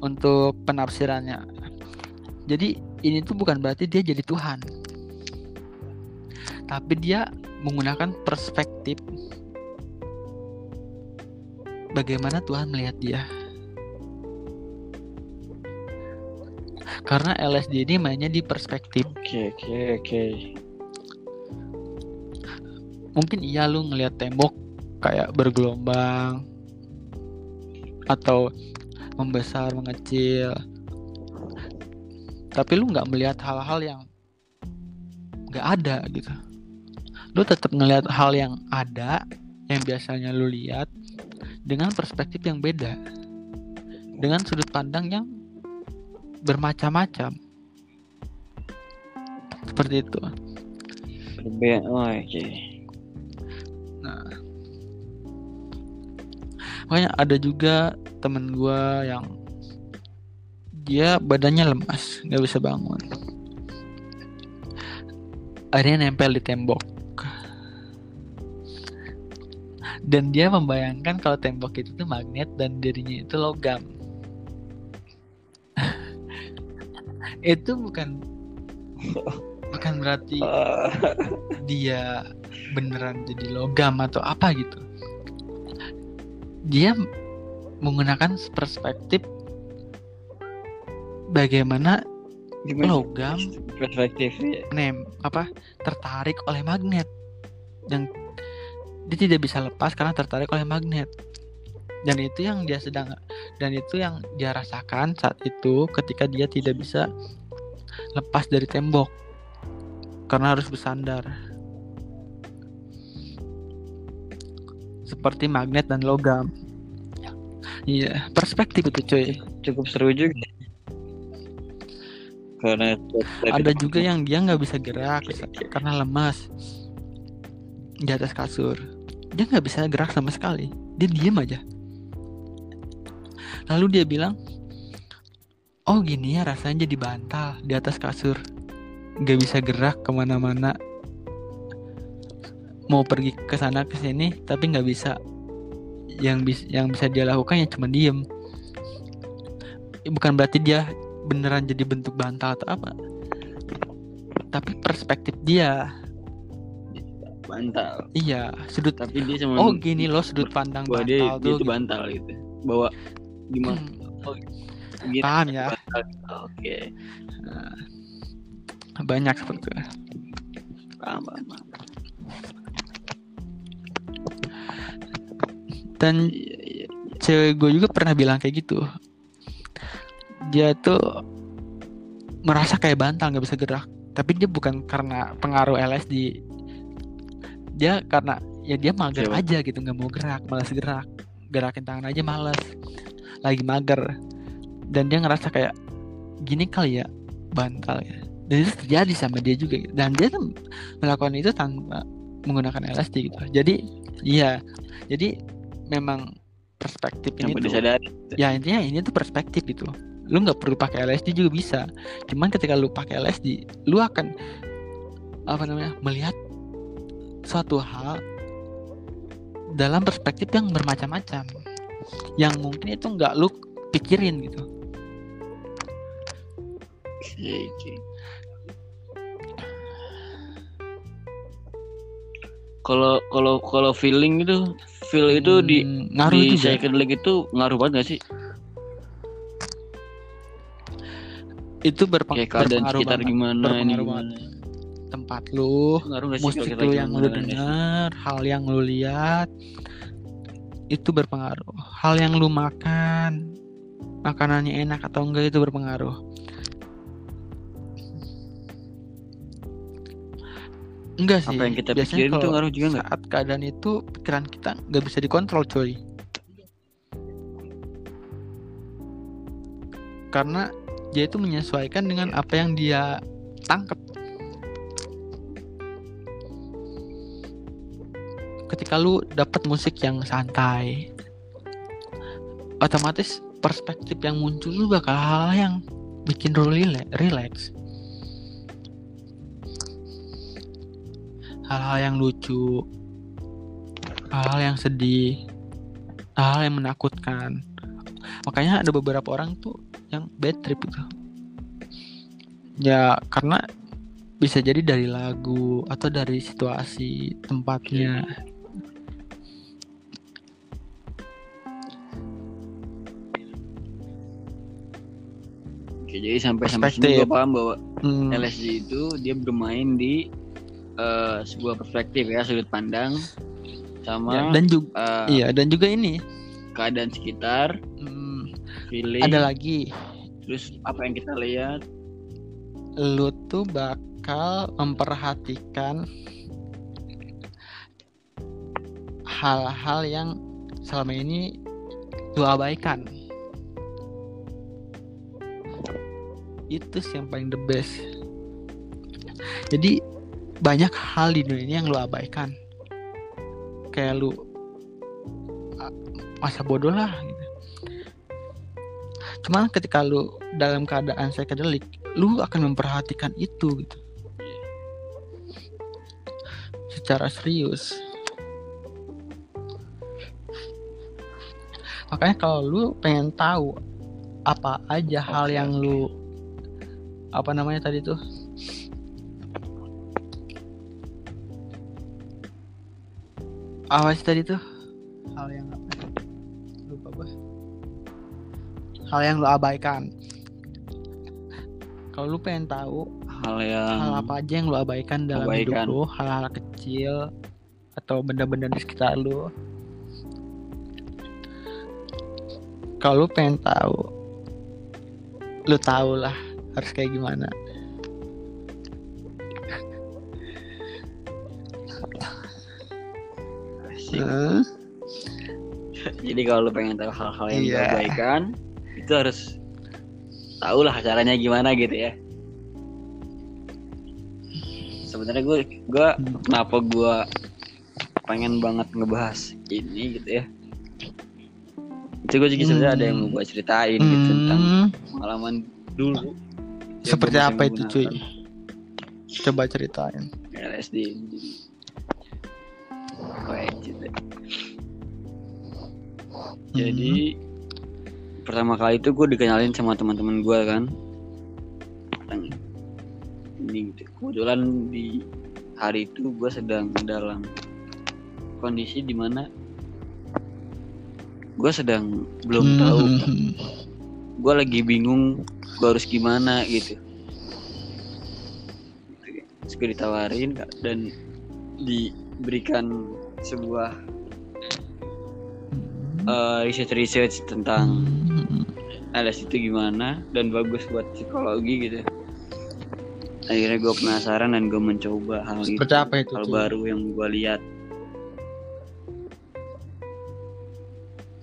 untuk penafsirannya. Jadi, ini tuh bukan berarti dia jadi Tuhan. Tapi dia menggunakan perspektif bagaimana Tuhan melihat dia. Karena LSD ini mainnya di perspektif. Oke oke oke. Mungkin iya lu ngelihat tembok kayak bergelombang atau membesar mengecil tapi lu nggak melihat hal-hal yang nggak ada gitu lu tetap ngelihat hal yang ada yang biasanya lu lihat dengan perspektif yang beda dengan sudut pandang yang bermacam-macam seperti itu. Oh, oke. Nah, makanya ada juga temen gua yang dia badannya lemas, nggak bisa bangun. Akhirnya nempel di tembok. Dan dia membayangkan kalau tembok itu tuh magnet dan dirinya itu logam. <laughs> itu bukan bukan berarti <laughs> dia beneran jadi logam atau apa gitu. Dia menggunakan perspektif bagaimana gimana? logam Perspektif nem apa tertarik oleh magnet dan dia tidak bisa lepas karena tertarik oleh magnet. Dan itu yang dia sedang dan itu yang dia rasakan saat itu ketika dia tidak bisa lepas dari tembok. Karena harus bersandar. Seperti magnet dan logam. Iya perspektif itu cuy. Cukup seru juga. Karena ada juga yang dia nggak bisa gerak karena lemas di atas kasur dia nggak bisa gerak sama sekali. Dia diem aja. Lalu dia bilang oh gini ya rasanya jadi bantal di atas kasur. Nggak bisa gerak ke mana-mana. Mau pergi ke sana ke sini tapi nggak bisa. Yang bisa yang bisa dia lakukan ya cuma diem. Bukan berarti dia beneran jadi bentuk bantal atau apa. Tapi perspektif dia bantal. iya sudut Tapi dia cuma oh gini loh sudut pandang dia, bantal dia tuh itu bantal gitu. Bahwa gimana? Hmm, Oh, gitu. paham ya Bantal. Oke. banyak seperti itu Paham, paham. paham. dan Iya, iya. cewek gue juga pernah bilang kayak gitu dia tuh merasa kayak bantal nggak bisa gerak tapi dia bukan karena pengaruh LSD dia karena ya dia mager Siapa? aja gitu nggak mau gerak malas gerak. Gerakin tangan aja males. Lagi mager. Dan dia ngerasa kayak gini kali ya bantal ya. Dan itu terjadi sama dia juga gitu. dan dia tuh melakukan itu tanpa menggunakan LSD gitu. Jadi iya. Jadi memang perspektif ini tuh disadari. ya intinya ini tuh perspektif gitu lu nggak perlu pakai LSD juga bisa. Cuman ketika lu pakai LSD lu akan apa namanya melihat suatu hal dalam perspektif yang bermacam-macam yang mungkin itu nggak lu pikirin gitu. Kalau kalau kalau feeling itu feel itu di Hmm, ngaruh di juga psychedelic itu ngaruh banget gak sih? itu berpeng Kayak keadaan berpengaruh sekitar banget gimana ini berpengaruh gimana. Tempat lu musik lu yang lu dengar hal yang lu lihat itu berpengaruh. Hal yang lu makan makanannya enak atau enggak itu berpengaruh. Enggak sih Apa yang kita biasanya pikirin itu ngaruh juga nggak? saat keadaan itu pikiran kita nggak bisa dikontrol coy. Karena dia itu menyesuaikan dengan apa yang dia tangkap ketika lu dapat musik yang santai otomatis perspektif yang muncul lu bakal hal yang bikin lu rela- relax. Hal-hal yang lucu hal-hal yang sedih hal-hal yang menakutkan. Makanya ada beberapa orang tuh yang bad trip itu ya karena bisa jadi dari lagu atau dari situasi tempatnya Oke, jadi sampai sampai sini gue paham bahwa Hmm, LSD itu dia bermain di eh, sebuah perspektif ya sudut pandang sama ya, dan juga eh, iya dan juga ini. keadaan sekitar, hmm, feeling, ada lagi. Terus apa yang kita lihat. lu tuh bakal memperhatikan hal-hal yang selama ini lu abaikan itu sih yang paling the best. Jadi banyak hal di dunia ini yang lu abaikan. Kayak ah, masa bodoh lah gitu. Cuman ketika lu dalam keadaan psychedelic lu akan memperhatikan itu gitu. Secara serius. Makanya kalau lu pengen tahu apa aja hal yang lu apa namanya tadi tuh? Apa sih tadi tuh? Hal yang apa? Lupa gue hal yang lu abaikan. Kalau lu pengen tahu Hal yang hal apa aja yang lu abaikan dalam Abaikan. hidup lu hal-hal kecil atau benda-benda di sekitar lu. Kalau lu pengen tahu lu tahu lah harus kayak gimana. Jadi kalau lu pengen tahu hal-hal yang Iya. diabaikan, itu harus tahu lah caranya gimana gitu ya. Sebenarnya gue gue Hmm. kenapa gue pengen banget ngebahas ini gitu ya. Itu gue juga sebenarnya ada yang mau gue ceritain gitu tentang Hmm, pengalaman dulu. Seperti apa itu cuy coba ceritain LSD. Baik gitu. Jadi pertama kali itu gue dikenalin sama teman-teman gue kan ini gitu. Kebetulan di hari itu gue sedang dalam kondisi di mana gue sedang belum Hmm, tahu hmm, hmm. gue lagi bingung gue harus gimana gitu. Terus gue ditawarin dan diberikan sebuah eh, research-research tentang Hmm, LS itu gimana dan bagus buat psikologi gitu. Akhirnya gue penasaran dan gue mencoba hal itu. seperti apa itu hal baru yang gue lihat.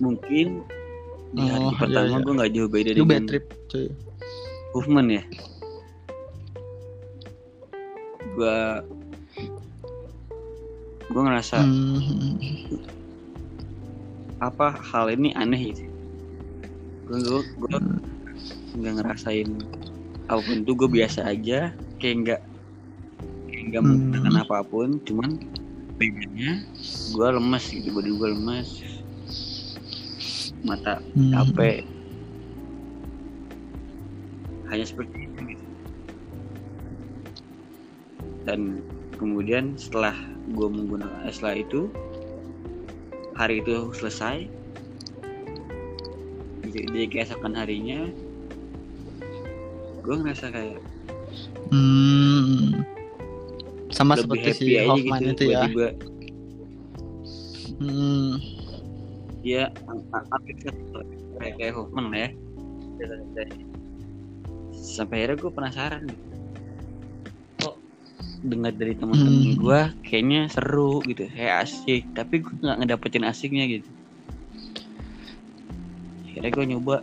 Mungkin di hari Oh, iya, pertama iya. gue nggak jauh beda lu dengan trip cuy movement ya gue gue ngerasa Hmm, apa hal ini aneh gitu gue gue nggak ngerasain apa pun itu gue biasa aja kayak nggak kayak nggak Hmm. menggunakan apa pun cuman bedanya gue lemes gitu body gue lemes mata Hmm. Hanya seperti itu gitu dan kemudian setelah gue menggunakan eh, setelah itu hari itu selesai di, di keesokan harinya gue ngerasa kayak Hmm. Sama lebih seperti happy si aja Hoffman gitu itu ya. Hmm. ya hampir kayak Hoffman ya sampai akhirnya gue penasaran. Kok dengar dari teman-teman Hmm. gue kayaknya seru gitu kayak asik. Tapi gue nggak ngedapetin asiknya gitu. Akhirnya gue nyoba.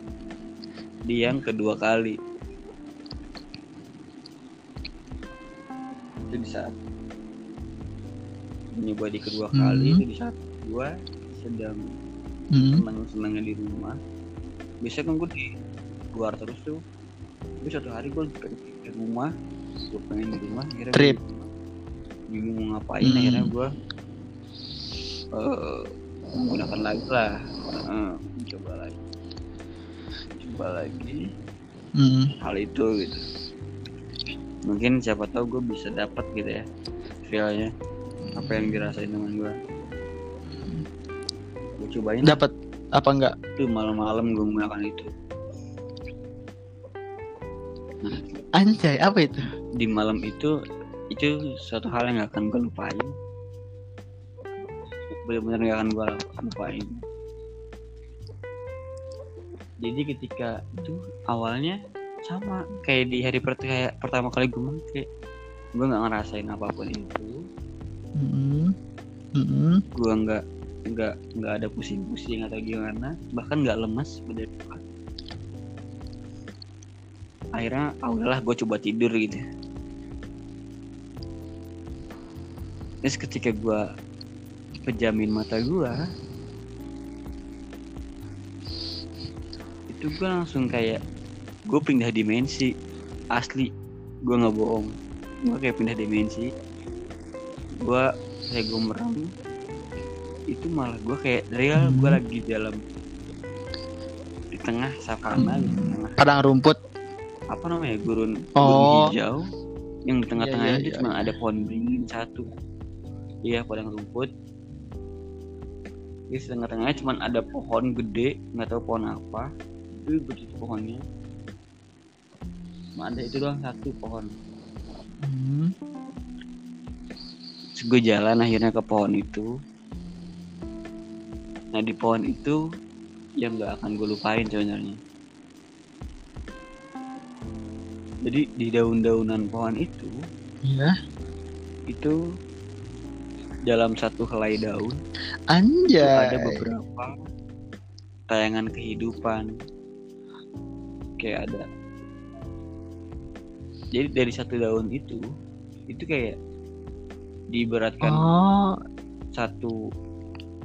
Di yang kedua kali. Itu di saat nyoba di kedua kali Hmm. itu di saat gue sedang Hmm. senang senangnya di rumah. Biasanya kan gue di luar terus tuh tapi suatu hari gue di rumah gue pengen di rumah akhirnya Trip. bingung mau ngapain Hmm. akhirnya gue eh menggunakan lagi lah Eh, coba lagi coba lagi Hmm. hal itu gitu mungkin siapa tahu gue bisa dapat gitu ya feelnya apa yang dirasain teman gue gue cobain Dapat apa enggak? tuh malam-malam gue menggunakan itu Anjay, apa itu? di malam itu itu suatu hal yang gak akan gue lupain benar-benar gak akan gue lupain jadi ketika itu awalnya sama kayak di hari per kayak pertama kali gue kayak gue nggak ngerasain apa pun itu Hmm. Hmm. gue nggak nggak nggak ada pusing-pusing atau gimana bahkan nggak lemas bener akhirnya ah udahlah gue coba tidur gitu terus ketika gue pejamin mata gue itu gue langsung kayak gue pindah dimensi. Asli gue nggak bohong. Gue kayak pindah dimensi. Gue kayak gue merem. Itu malah gue kayak real gue Hmm. lagi dalam di tengah savana di tengah Padang rumput. Apa namanya gurun Oh. gurun hijau yang di tengah-tengahnya iya, itu iya, cuma iya. ada pohon beringin satu. Iya padang rumput. Di tengah-tengahnya cuma ada pohon gede nggak tahu pohon apa. Itu begitu pohonnya. Cuma ada itu doang satu pohon. Hmm. Terus gue jalan akhirnya ke pohon itu. Nah di pohon itu yang nggak akan gue lupain sebenarnya jadi di daun-daunan pohon itu Iya. itu dalam satu helai daun Anjay. ada beberapa tayangan kehidupan kayak ada jadi dari satu daun itu itu kayak diibaratkan Oh, satu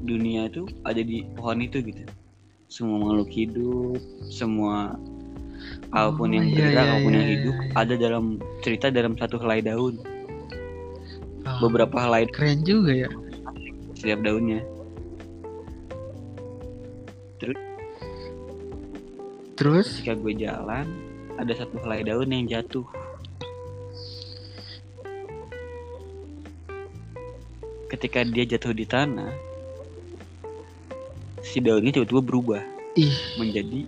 dunia itu ada di pohon itu gitu semua makhluk hidup semua apa pun yang iya, bergerak iya, apa pun yang iya, hidup iya. ada dalam cerita dalam satu helai daun oh, beberapa helai keren juga ya. setiap daunnya Terus? ketika gue jalan ada satu helai daun yang jatuh ketika dia jatuh di tanah si daunnya tiba-tiba berubah Ih. menjadi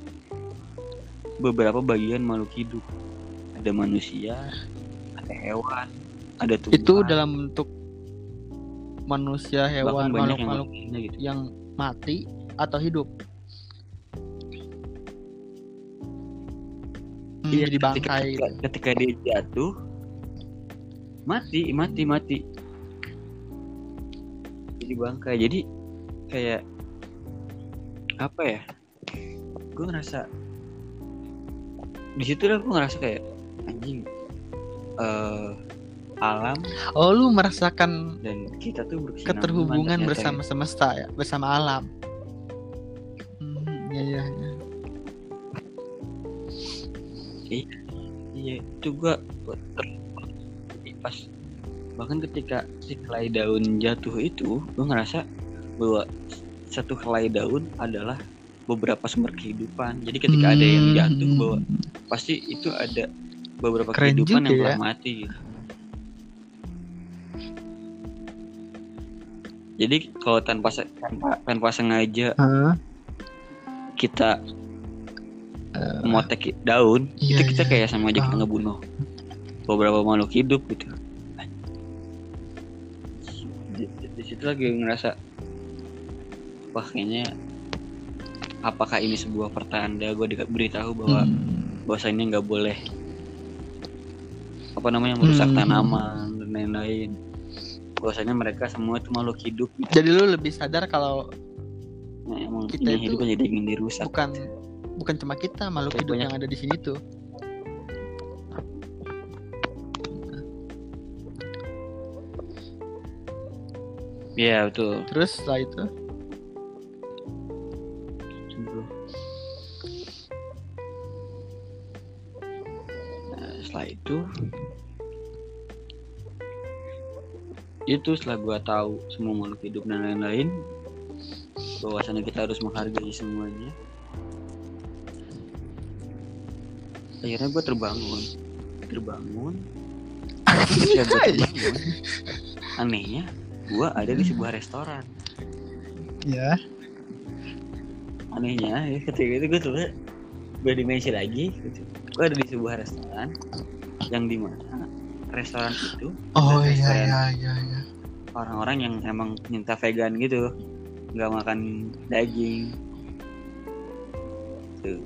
beberapa bagian makhluk hidup. Ada manusia ada hewan ada tumbuhan. Itu dalam bentuk manusia, hewan, yang makhluk-makhluk lainnya gitu. yang mati atau hidup. Hmm, Iya, jadi ketika, bangkai. ketika, ketika dia jatuh mati mati mati. Jadi bangkai. Jadi kayak apa ya? Gue ngerasa di situ lah gue ngerasa kayak anjing eh alam Oh, lu merasakan dan kita tuh keterhubungan ternyata bersama semesta ya, bersama alam. Hmm, iya iya. iya. iya itu gua pas bahkan ketika si helai daun jatuh itu gua ngerasa bahwa satu helai daun adalah beberapa sumber kehidupan jadi ketika ada yang jatuh Hmm. bahwa pasti itu ada beberapa Keren kehidupan yang ya. telah mati gitu. jadi kalau tanpa tanpa tanpa sengaja Hah? kita Eh, motek daun iya, itu kita iya. kayak sama aja kita Paham. ngebunuh beberapa makhluk hidup gitu di, di situ lagi ngerasa wah kayaknya apakah ini sebuah pertanda gue diberitahu bahwa hmm. Bahwasanya nggak boleh apa namanya merusak Hmm. tanaman dan lain-lain bahwasanya mereka semua itu makhluk hidup gitu. Jadi lu lebih sadar kalau Nah, emang Kita ini itu hidup kan jadi ingin dirusak bukan bukan cuma kita makhluk hidup banyak- yang ada di sini tuh. Iya betul Terus setelah itu itu itu setelah gua tahu semua makhluk hidup dan lain-lain bahwasannya kita harus menghargai semuanya. Akhirnya gua terbangun. Terbangun? Ketika gua terbangun. Anehnya gua ada di sebuah restoran. Ya. anehnya ya ketika itu gue tuh berdimensi lagi gitu. gue ada di sebuah restoran yang di mana restoran itu? Oh iya iya iya iya. orang-orang yang emang minta vegan gitu. Nggak makan daging. Tuh.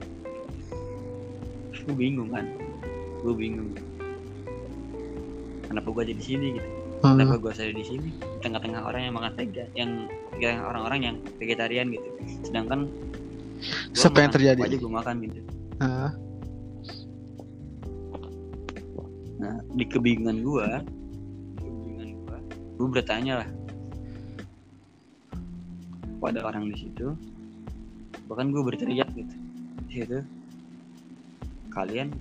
Gue bingung kan? Gue bingung. Kenapa gue ada di sini gitu? Hmm. kenapa gue ada di sini? Di tengah-tengah orang yang makan vegan yang yang orang-orang yang vegetarian gitu. Sedangkan Siapa yang terjadi? aja gue makan gitu. Hah? Nah, di kebingungan gua, kebingungan gua, gua bertanya lah pada orang di situ. Bahkan gua berteriak gitu di situ. Kalian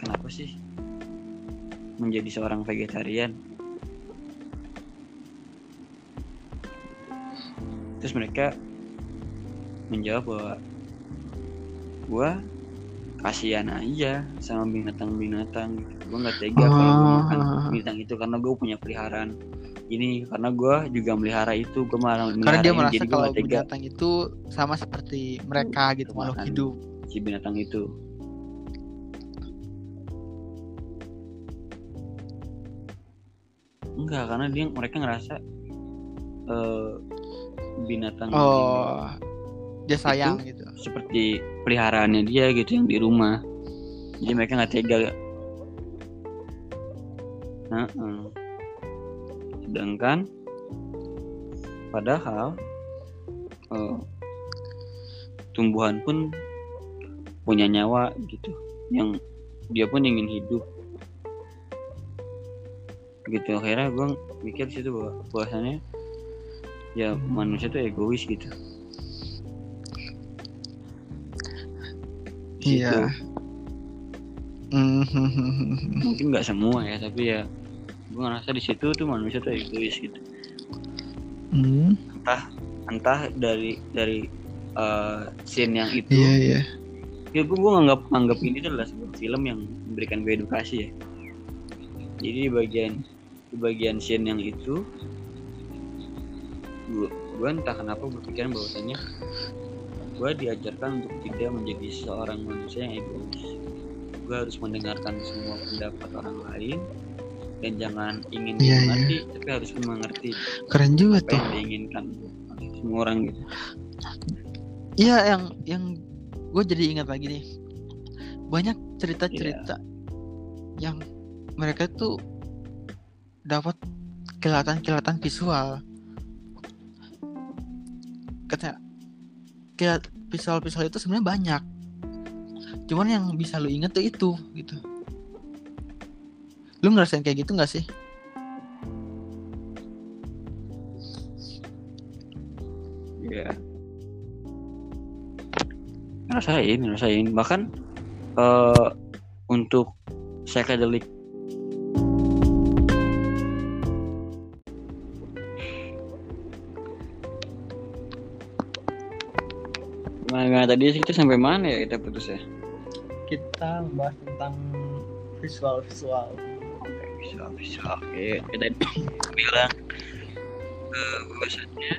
kenapa sih menjadi seorang vegetarian? Terus mereka menjawab bahwa gua kasihan aja sama binatang-binatang gitu. Gue nggak tega kalau gue makan Ah. binatang itu karena gue punya peliharaan ini karena gue juga melihara itu gue malah Karena dia merasa jadi kalau binatang itu sama seperti mereka gitu makhluk Makan. hidup. si binatang itu enggak karena dia mereka ngerasa eh, binatang ini Oh, dia sayang gitu. seperti peliharaannya dia gitu yang di rumah. Jadi mereka nggak tega. Heeh. sedangkan padahal eh, tumbuhan pun punya nyawa gitu yang dia pun ingin hidup. Gitu akhirnya gue mikir situ bahwa bahwasannya ya manusia tuh egois gitu Di Iya. situ. Hmm. mungkin nggak semua ya tapi ya gue ngerasa di situ tuh manusia tuh egois gitu Hmm. entah dari dari uh, scene yang itu Iya iya. ya gue gue nganggap nganggap ini tuh adalah sebuah film yang memberikan gue edukasi ya jadi di bagian di bagian scene yang itu gue gue entah kenapa berpikiran bahwasanya gue diajarkan untuk tidak menjadi seorang manusia yang egois gue harus mendengarkan semua pendapat orang lain dan jangan ingin Iya, mengerti tapi harus mengerti Keren juga apa tuh. yang diinginkan semua orang gitu Iya yang yang gue jadi ingat lagi nih. Banyak cerita-cerita yang mereka tuh dapat kilatan-kilatan visual. Kata kilat visual-visual itu sebenarnya banyak. Cuman yang bisa lu inget tuh itu gitu. Lu ngerasain kayak gitu nggak sih? Iya. Ngerasain, ngerasain. Bahkan eh untuk psychedelic Gimana tadi kita sampai mana ya kita putus ya? kita membahas tentang visual visual Oke, visual visual. Oke, kita bilang bahwasannya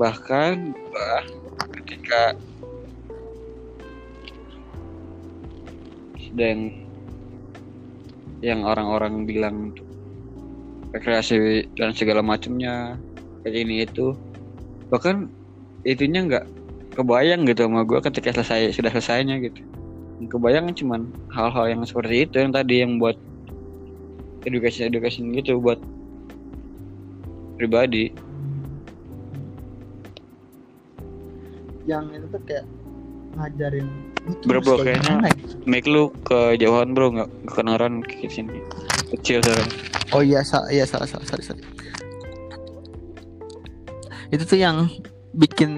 bahkan bah, ketika sedang yang orang-orang bilang rekreasi dan segala macamnya kayak ini itu bahkan itunya nggak kebayang gitu sama gue ketika selesai sudah selesainya gitu. Yang kebayang cuman hal-hal yang seperti itu yang tadi yang buat edukasi edukasi gitu buat pribadi. Yang itu tuh kayak ngajarin Bro, bro, kayak kayaknya- make lu kejauhan bro nggak kedengeran ke sini. Kecil sekarang oh iya salah iya salah salah sorry, sorry. itu tuh yang bikin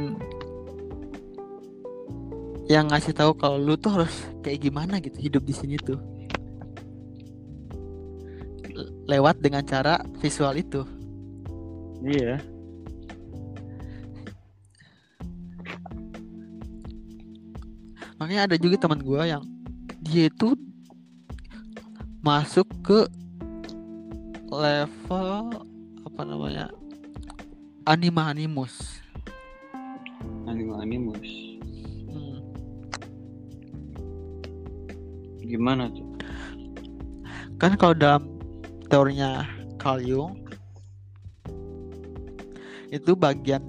yang ngasih tahu kalau lu tuh harus kayak gimana gitu hidup di sini tuh. Le- lewat dengan cara visual itu. Iya. Makanya ada juga teman gua yang dia itu masuk ke level apa namanya anima animus. Anime animus gimana tuh kan kalau dalam teorinya Carl Jung itu bagian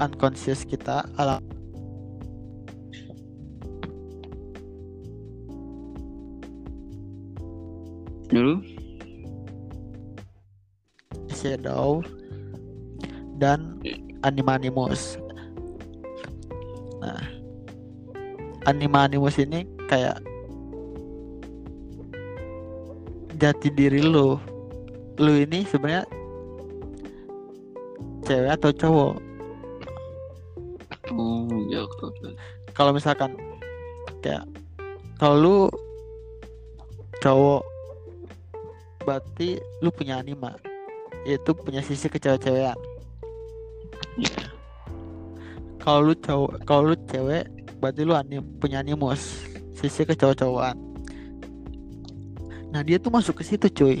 unconscious kita alam dulu shadow dan anima animus. Nah, anima animus ini kayak jati diri lu. Lu ini sebenarnya cewek atau cowok? oh ya. Kalau misalkan kayak kalau lu cowok berarti lu punya anima yaitu punya sisi kecewek-cewekan Iya. kalau lu cowok kalau lu cewek berarti lu anim, punya animus sisi kecowok-cowokan. Nah dia tuh masuk ke situ cuy.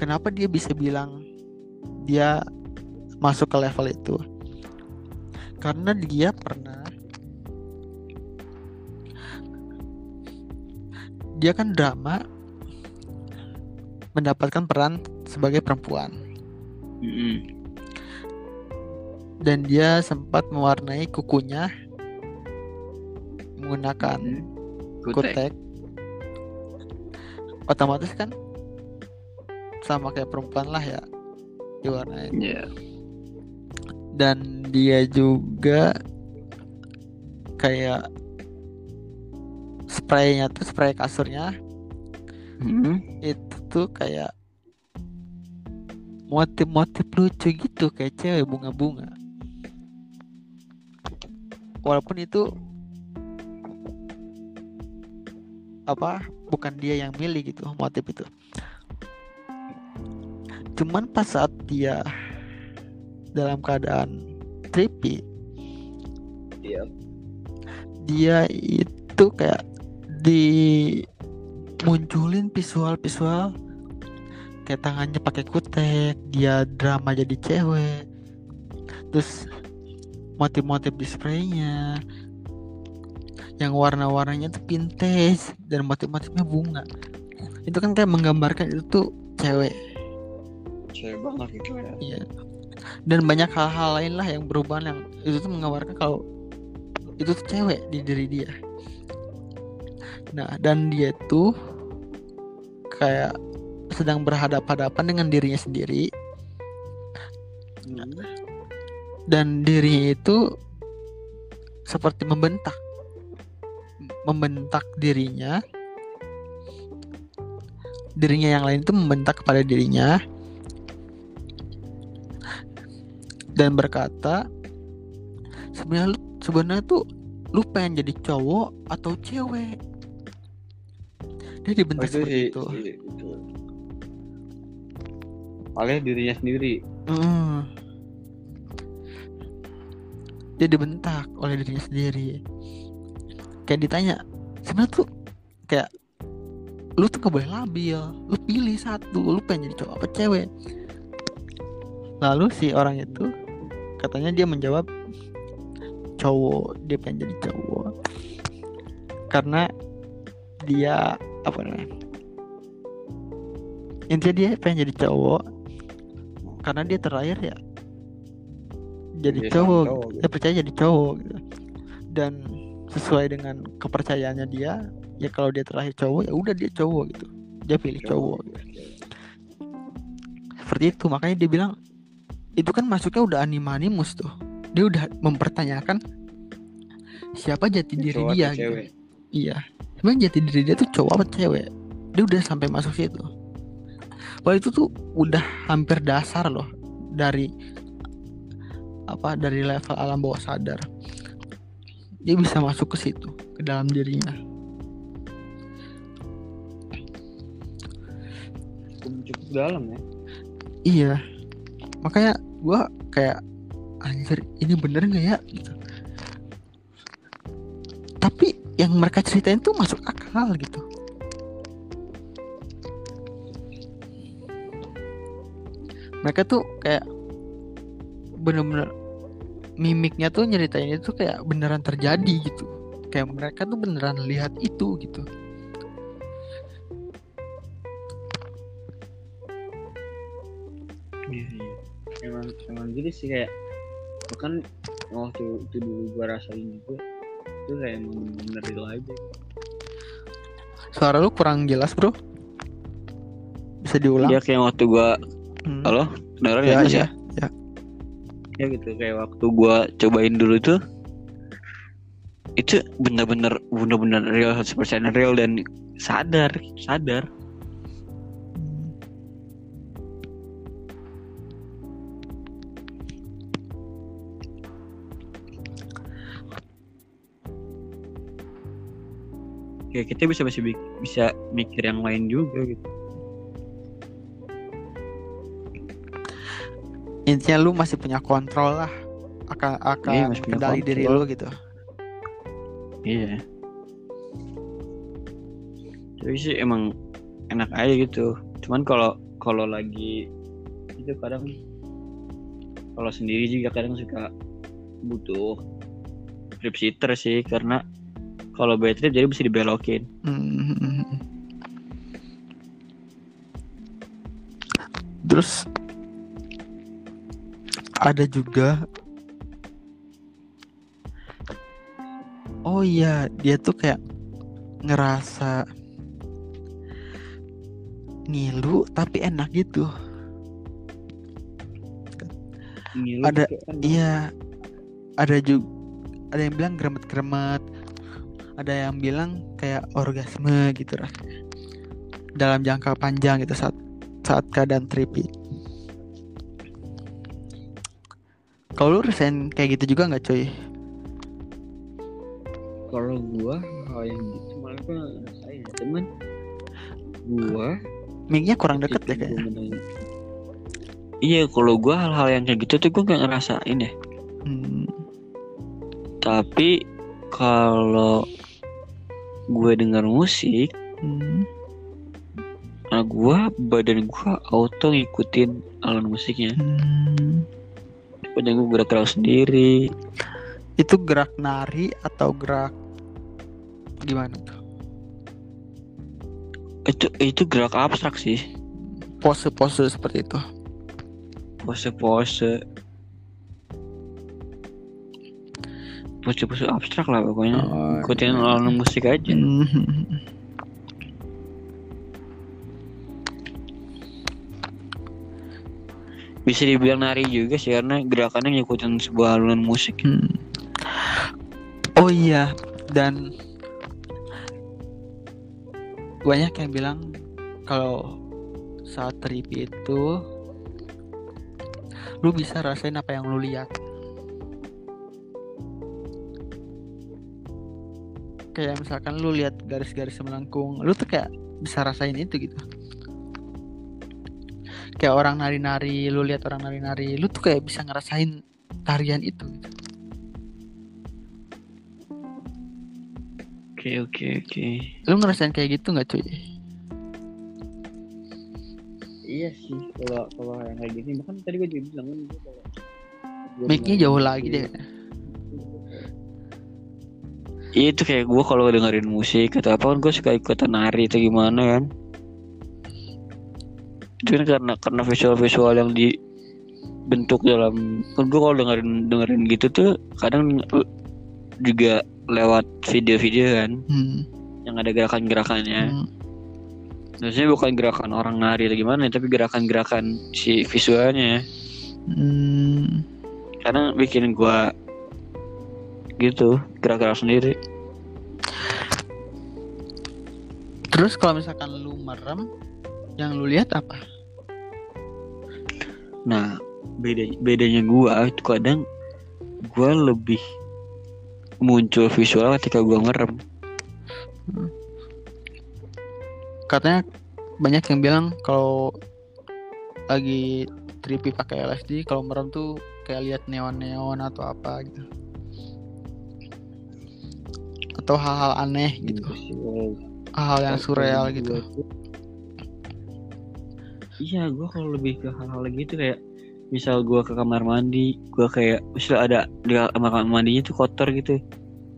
Kenapa dia bisa bilang dia masuk ke level itu? Karena dia pernah dia kan drama mendapatkan peran sebagai perempuan. Mm-mm. dan dia sempat mewarnai kukunya menggunakan Mm. Kutek. otomatis kan sama kayak perempuan lah ya diwarnai Iya. dan dia juga kayak spraynya tuh spray kasurnya Mm. itu tuh kayak motif-motif lucu gitu kayak cewek bunga-bunga walaupun itu apa bukan dia yang milih gitu motif itu cuman pas saat dia dalam keadaan trippy Iya. dia itu kayak dimunculin visual-visual kayak tangannya pakai kutek dia drama jadi cewek terus motif-motif di spraynya yang warna-warnanya tuh vintage dan motif-motifnya bunga itu kan kayak menggambarkan itu tuh cewek Cewek banget gitu ya. Iya. Dan banyak hal-hal lain lah yang berubah yang itu tuh menggambarkan kalau itu tuh cewek di diri dia. Nah, dan dia tuh kayak sedang berhadapan-hadapan dengan dirinya sendiri Mm. dan dirinya itu seperti membentak membentak dirinya dirinya yang lain itu membentak kepada dirinya dan berkata sebenarnya sebenarnya tuh lu pengen jadi cowok atau cewek dia Oh, dibentak itu seperti sih, itu. Oleh dirinya sendiri. Heeh. dia dibentak oleh dirinya sendiri kayak ditanya sebenarnya tuh kayak lu tuh gak boleh labil lu pilih satu lu pengen jadi cowok apa cewek lalu si orang itu katanya dia menjawab cowok dia pengen jadi cowok karena dia apa namanya intinya dia pengen jadi cowok karena dia terlahir ya jadi Jadi cowok, cowok, gitu. dia percaya jadi cowok gitu. dan sesuai dengan kepercayaannya dia ya kalau dia terlahir cowok ya udah dia cowok gitu. Dia pilih cowok gitu. seperti itu makanya dia bilang itu kan masuknya udah animanimus tuh. Dia udah mempertanyakan siapa jati diri Cowok dia gitu. cewek. iya. Sebenarnya jati diri dia tuh cowok apa cewek? Dia udah sampai masuk situ. Wah itu tuh udah hampir dasar loh dari apa dari level alam bawah sadar dia bisa masuk ke situ ke dalam dirinya. Cukup, dalam ya. iya. Makanya gua kayak anjir ini bener nggak ya? Gitu. Tapi yang mereka ceritain tuh masuk akal gitu. Mereka tuh kayak bener-bener mimiknya tuh nyeritain itu kayak beneran terjadi gitu. Kayak mereka tuh beneran lihat itu gitu. Iya, iya. Emang emang gitu sih kayak bahkan waktu itu dulu gua rasain juga itu kayak emang bener real aja. suara lu kurang jelas bro. Bisa diulang? Iya kayak waktu gua Hmm. halo? Kedengeran ya, ya, Mas ya. ya? Ya gitu kayak waktu gua cobain dulu tuh itu bener-bener bener-bener real 100% real dan sadar sadar Hmm. kayak kita bisa bisa bisa mikir yang lain juga gitu intinya lu masih punya kontrol lah. Akan akan Iya, kendali diri kontrol. lu gitu. Iya. Tapi sih emang enak aja gitu. Cuman kalau kalau lagi itu kadang kalau sendiri juga kadang suka butuh trip sitter sih. Karena kalau bad trip jadi bisa dibelokin. Hmm. terus ada juga oh iya dia tuh kayak ngerasa ngilu tapi enak gitu Ngilu Ada-. Iya, ada juga ada yang bilang gremet-gremet, ada yang bilang kayak orgasme gitu lah. Dalam jangka panjang gitu saat saat keadaan trippy. Kalau lu resign kayak gitu juga nggak cuy? kalau gua hal yang gitu malah gua ya cuman gua Mic-nya kurang deket ya kayaknya. iya kalau gua hal-hal yang kayak gitu tuh gua nggak ngerasain ya Hmm, tapi kalau gue dengar musik hmm. nah gua badan gua auto ngikutin alat musiknya hmm. Badan gua gerak-gerak sendiri Itu gerak nari atau gerak gimana tuh? itu itu gerak abstrak sih Pose-pose seperti itu. pose-pose pose-pose abstrak lah pokoknya Oh, ikutin iya. alat musik aja bisa dibilang nari juga sih karena gerakannya ngikutin sebuah alunan musik Hmm. Oh iya, dan banyak yang bilang kalau saat trip itu lu bisa rasain apa yang lu lihat. kayak misalkan lu lihat garis-garis melengkung lu tuh kayak bisa rasain itu gitu kayak orang nari-nari lu lihat orang nari-nari lu tuh kayak bisa ngerasain tarian itu gitu. Oke oke oke. lu ngerasain kayak gitu nggak cuy Iya sih kalau kalau yang kayak gini bahkan tadi gue juga bilang kan kalau gua mic-nya jauh lagi deh Iya itu kayak gue kalau dengerin musik atau apa kan gue suka ikutan nari atau gimana kan. Kan karena karena visual-visual yang dibentuk dalam kan gue kalau dengerin dengerin gitu tuh kadang juga lewat video-video kan hmm. yang ada gerakan-gerakannya. hmm. Biasanya bukan gerakan orang nari atau gimana, tapi gerakan-gerakan si visualnya. Hmm. Karena bikin gua gitu gerak-gerak sendiri. terus kalau misalkan lu merem yang lu lihat apa Nah, beda bedanya gua itu kadang gua lebih muncul visual ketika gua ngerem. katanya banyak yang bilang kalau lagi trippy pakai LSD kalau merem tuh kayak lihat neon-neon atau apa gitu. Atau hal-hal aneh gitu. Hal-hal yang surreal gitu Iya, gua kalau lebih ke hal-hal gitu kayak misal gua ke kamar mandi, gua kayak misal ada di kamar mandinya tuh kotor gitu.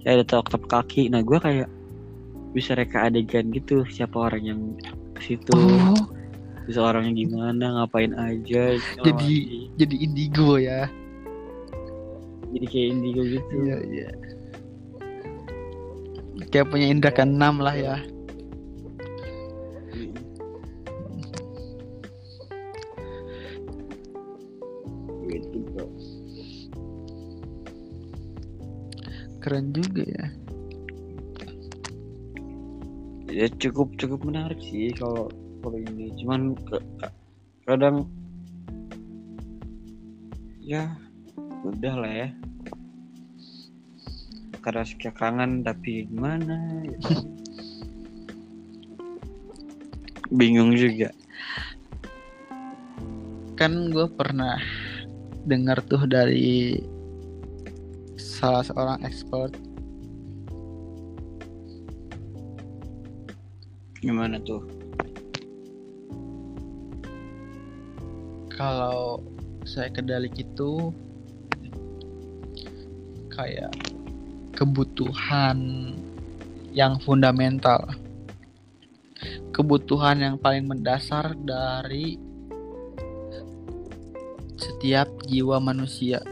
Kayak ada tapak kaki. Nah, gua kayak bisa reka adegan gitu siapa orang yang ke situ. oh Bisa orangnya gimana, ngapain aja. Jadi- mandi. jadi indigo ya jadi kayak indigo gitu. iya iya kayak punya indra keenam lah ya keren juga ya Ya cukup cukup menarik sih kalau kalau ini. Cuman ke- ka- kadang ya udah lah ya. Karena suka kangen tapi gimana? ya. <laughs> Bingung juga. kan gue pernah dengar tuh dari salah seorang expert. Gimana tuh? kalau psychedelic itu kayak kebutuhan yang fundamental. Kebutuhan yang paling mendasar dari setiap jiwa manusia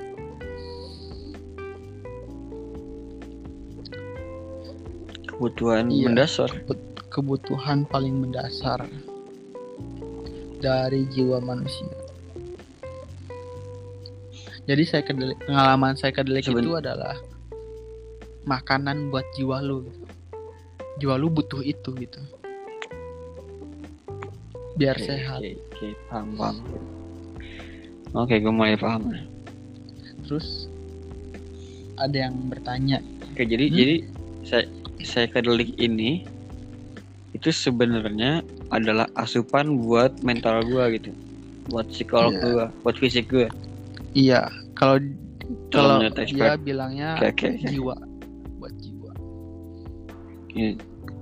Kebutuhan Iya. mendasar. kebutuhan paling mendasar dari jiwa manusia. Jadi saya pengalaman saya Seben- itu adalah makanan buat jiwa lu. gitu. Jiwa lu butuh itu gitu. Biar Oke, sehat. Oke, oke, paham, paham. Oke, gue mulai paham. Terus ada yang bertanya, Oke, jadi Hmm? jadi saya psychedelic ini itu sebenarnya adalah asupan buat mental gua gitu. Buat psikolog Iya. gua, buat fisik gua. iya kalau kalau menurut dia bilangnya Oke, oke, oke. jiwa buat jiwa.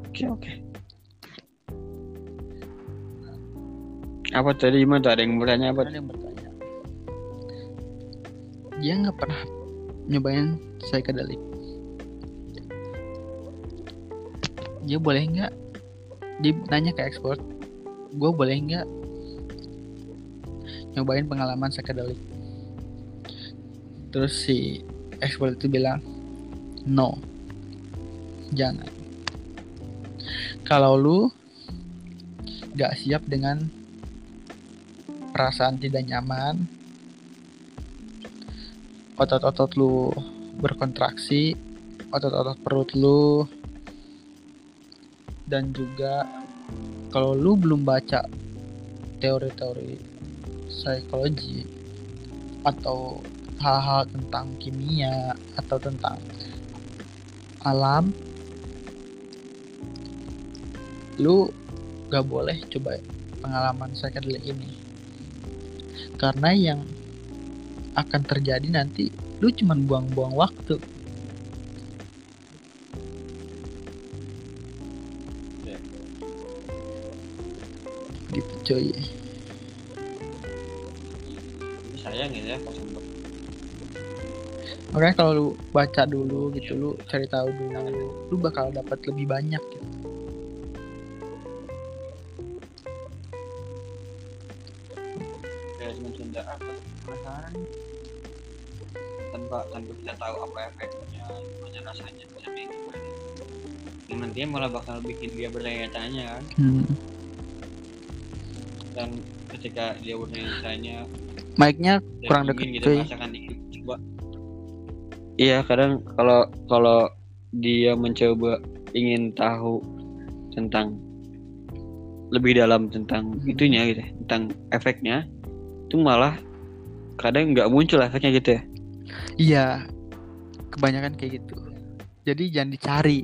Oke, oke. Apa tadi tuh? Ada yang bertanya apa? Ada yang bertanya. Dia nggak pernah nyobain psychedelic. Dia boleh nggak? Dia nanya ke ekspor, gue boleh nggak nyobain pengalaman psychedelic? Terus si ekspor itu bilang, no, jangan. Kalau lu nggak siap dengan perasaan tidak nyaman, otot-otot lu berkontraksi, otot-otot perut lu, dan juga kalau lu belum baca teori-teori psikologi atau hal-hal tentang kimia atau tentang alam, lu gak boleh coba pengalaman psychedelic ini. Karena yang akan terjadi nanti lu cuman buang-buang waktu Tapi sayang gitu ya makanya kalau lu baca dulu gitu lu cari tahu dulu lu bakal dapat lebih banyak gitu. Tanpa tanpa kita tahu apa efeknya gimana rasanya tapi gimana. Yang nantinya malah bakal bikin dia bertanya-tanya kan? Hmm. Dan ketika dia bertanya-tanya mic-nya dan kurang deket gitu cuy. coba. Iya kadang kalau kalau dia mencoba ingin tahu tentang lebih dalam tentang Hmm. itunya gitu ya, tentang efeknya itu malah kadang nggak muncul efeknya gitu ya. Iya kebanyakan kayak gitu. Jadi jangan dicari.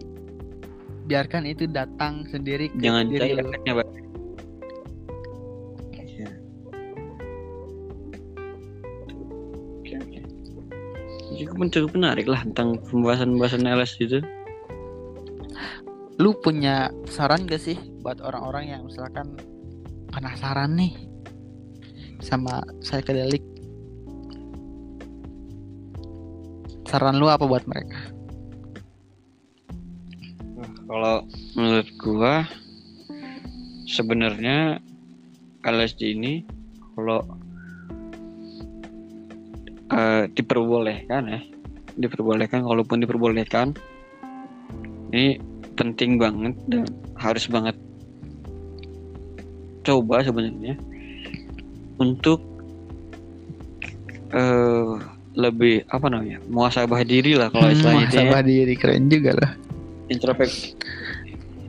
Biarkan itu datang sendiri ke jangan dicari efeknya Pak. Cukup cukup menarik lah tentang pembahasan-pembahasan LSD itu. lu punya saran gak sih buat orang-orang yang misalkan penasaran nih sama psychedelic saran lu apa buat mereka kalau menurut gua sebenarnya LSD ini kalau eh, diperbolehkan ya, diperbolehkan kalaupun diperbolehkan. Ini penting banget dan harus banget coba sebenarnya. Untuk eh lebih apa namanya muasabah diri lah kalau Hmm, istilahnya itu ya. muhasabah diri keren juga lah. Introspeksi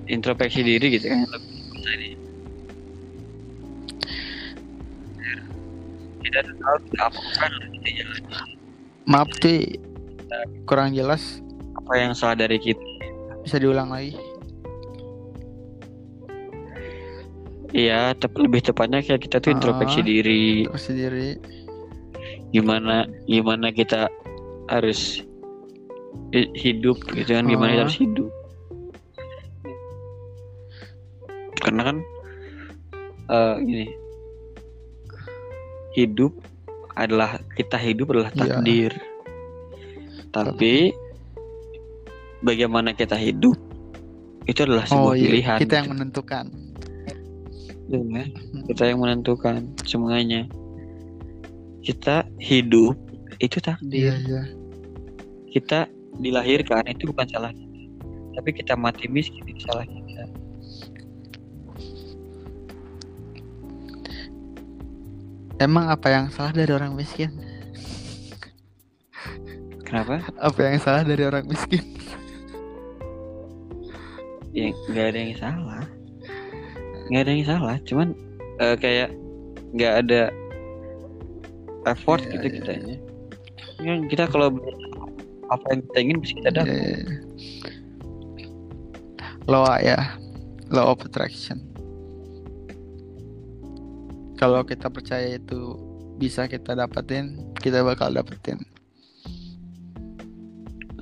introspeksi diri gitu kan tahu apa kan maaf cuy kurang jelas. Apa yang salah dari kita? Bisa diulang lagi. Iya tapi lebih tepatnya kayak kita tuh introspeksi Ah. diri. terus sendiri gimana gimana kita harus hi- hidup gitu kan? Gimana kita Ah. harus hidup? Karena kan eh gini hidup adalah kita hidup adalah Iya. takdir. Tapi bagaimana kita hidup itu adalah sebuah oh iya pilihan. kita yang menentukan. Kan? kita yang menentukan semuanya. Kita hidup itu takdir. Iya iya. Kita dilahirkan itu bukan salah. Kita tapi kita mati miskin itu salah kita emang apa yang salah dari orang miskin? Kenapa? Apa yang salah dari orang miskin? Ya nggak ada yang salah. Nggak ada yang salah cuman eh, kayak nggak ada effort Iya, gitu iya, kitanya ya, kita kalau apa yang kita ingin bisa kita dapat. Iya. law ya. Law of attraction kalau kita percaya itu bisa kita dapetin kita bakal dapetin.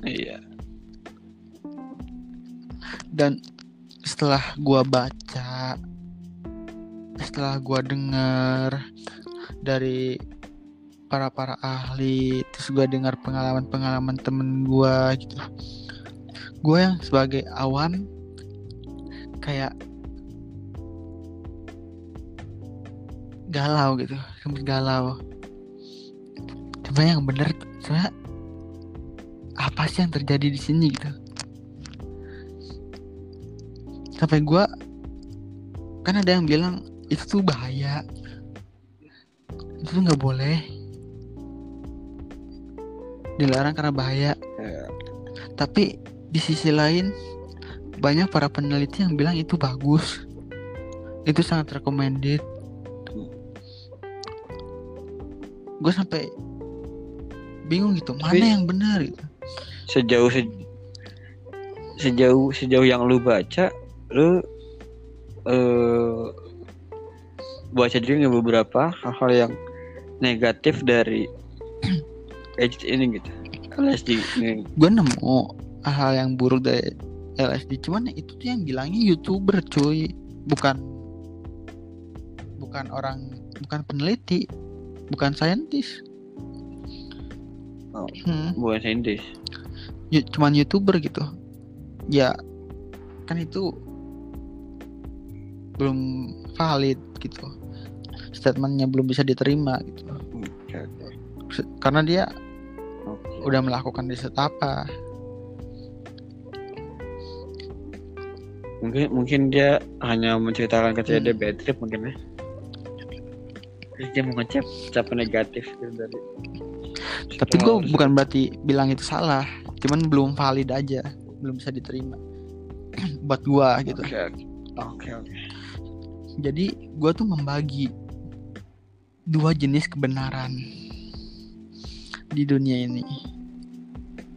Iya. Dan setelah gua baca setelah gua dengar dari para para ahli terus gua dengar pengalaman pengalaman temen gua gitu gua yang sebagai awam kayak galau gitu sempet galau. Cuma yang bener sebenarnya apa sih yang terjadi di sini gitu? Sampai gua kan ada yang bilang itu tuh bahaya. Itu tuh nggak boleh. Dilarang karena bahaya. Ya. tapi di sisi lain banyak para peneliti yang bilang itu bagus. Itu sangat recommended gue sampai bingung gitu mana Tapi- yang benar gitu. sejauh se- sejauh sejauh yang lu baca lu eh baca juga beberapa hal-hal yang negatif dari <clears throat> gadget ini gitu. LSD gue nemu hal yang buruk dari LSD cuman itu tuh yang bilangnya youtuber cuy. Bukan bukan orang bukan peneliti bukan saintis Oh. Hmm, Bukan saintis. cuman youtuber gitu ya kan itu belum valid gitu statementnya belum bisa diterima gitu. Se- karena dia Oke. udah melakukan riset apa Mungkin mungkin dia hanya menceritakan ketika Hmm. dia bad trip mungkin ya. Dia mau ngecap ucapan negatif gitu dari. tapi gue bukan berarti bilang itu salah cuman belum valid aja belum bisa diterima <clears throat> buat gua gitu Oke oke. Oke oke. jadi gua tuh membagi dua jenis kebenaran di dunia ini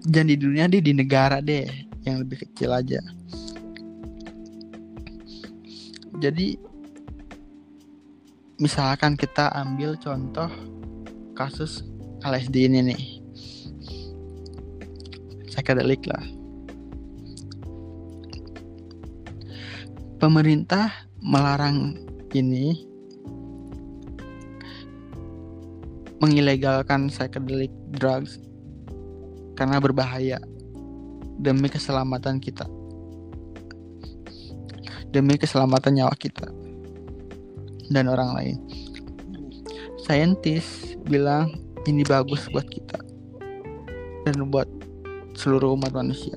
dan di dunia deh di negara deh yang lebih kecil aja jadi misalkan kita ambil contoh kasus LSD ini nih. Psychedelic lah. Pemerintah melarang ini mengilegalkan psychedelic drugs karena berbahaya demi keselamatan kita. Demi keselamatan nyawa kita dan orang lain. Saintis bilang ini bagus buat kita dan buat seluruh umat manusia.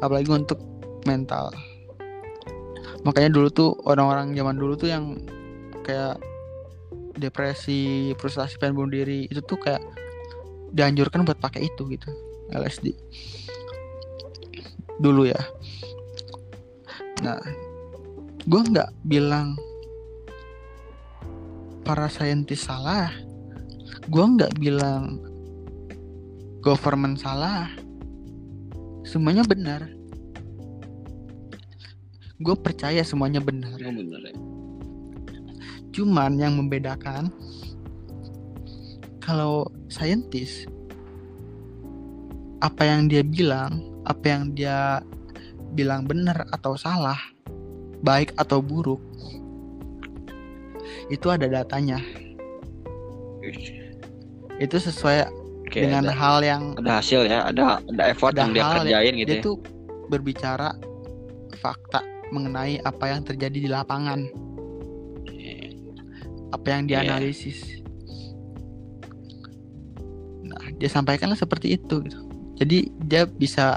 Apalagi untuk mental. Makanya dulu tuh orang-orang zaman dulu tuh yang kayak depresi frustasi pengen bunuh diri itu tuh kayak dianjurkan buat pakai itu gitu LSD dulu ya. Nah gue nggak bilang para saintis salah. Gue nggak bilang government salah. Semuanya benar. Gue percaya semuanya benar. Oh, bener ya. cuman yang membedakan kalau saintis apa yang dia bilang apa yang dia bilang benar atau salah baik atau buruk itu ada datanya. Itu sesuai Oke, dengan ada, hal yang ada hasil ya, ada ada effort ada yang dia kerjain gitu dia ya. tuh berbicara fakta mengenai apa yang terjadi di lapangan. Apa yang Iya. dianalisis nah dia sampaikanlah seperti itu gitu. Jadi dia bisa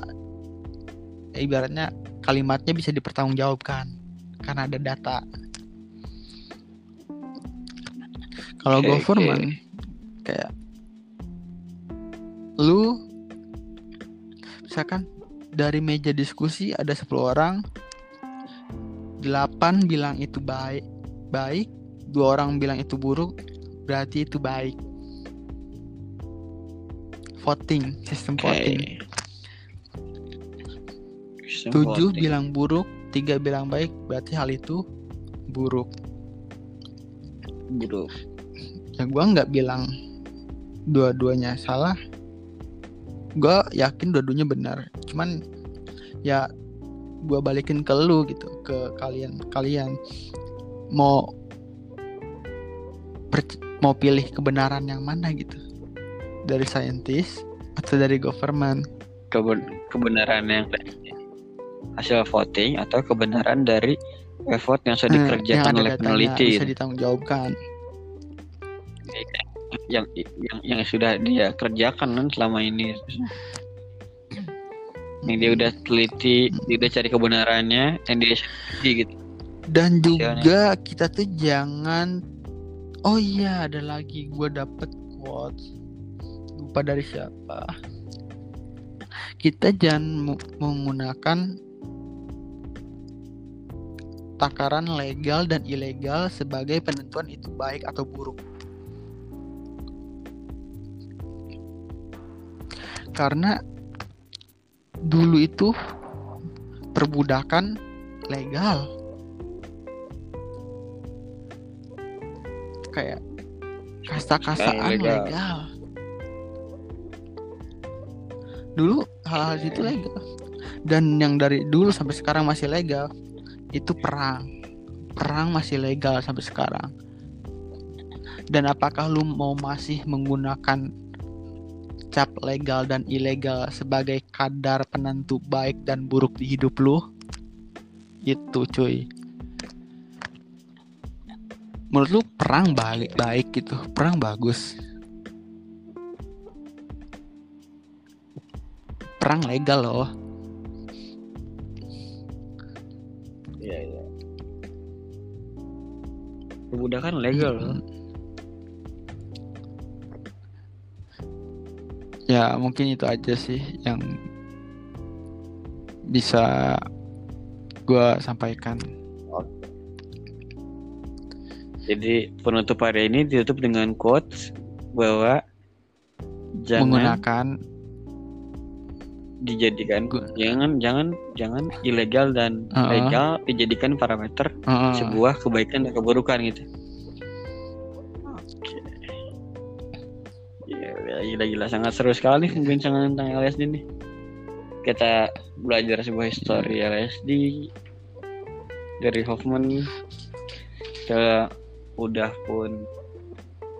ya ibaratnya kalimatnya bisa dipertanggungjawabkan karena ada data kalau Oke, government kayak lu misalkan dari meja diskusi ada 10 orang 8 bilang itu baik baik dua orang bilang itu buruk berarti itu baik voting sistem Oke. voting Sistem 7 voting. bilang buruk tiga bilang baik berarti hal itu buruk. Buruk. ya gua nggak bilang dua-duanya salah. Gua yakin dua-duanya benar. Cuman ya gua balikin ke lu gitu ke kalian kalian. Mau mau pilih kebenaran yang mana gitu? Dari saintis atau dari government? Keben- kebenaran yang hasil voting atau kebenaran dari effort yang sudah Eh, dikerjakan ada oleh peneliti. bisa ditanggungjawabkan. Yang yang yang sudah dia kerjakan kan selama ini. Yang dia udah teliti dia udah cari kebenarannya yang dia gitu. Dan Hasilnya. juga kita tuh jangan oh iya ada lagi gue dapet quotes. Lupa dari siapa. Kita jangan menggunakan takaran legal dan ilegal sebagai penentuan itu baik atau buruk karena dulu itu perbudakan legal kayak kasta-kastaan Legal. legal. dulu hal-hal itu legal dan yang dari dulu sampai sekarang masih legal itu perang. Perang masih legal sampai sekarang. Dan apakah lu mau masih menggunakan cap legal dan ilegal sebagai kadar penentu baik dan buruk di hidup lu? Itu cuy. Menurut lu perang baik baik gitu. Perang bagus. Perang legal loh Perbudakan legal loh. ya mungkin itu aja sih yang bisa gua sampaikan Jadi penutup hari ini ditutup dengan quotes bahwa jangan menggunakan dijadikan Gu- jangan jangan jangan ilegal dan Uh-uh. legal dijadikan parameter uh, sebuah kebaikan dan keburukan gitu. Oke. Gila, gila, gila sangat seru sekali pembicaraan tentang LSD nih. Kita belajar sebuah histori LSD dari Hoffman. Kita udah pun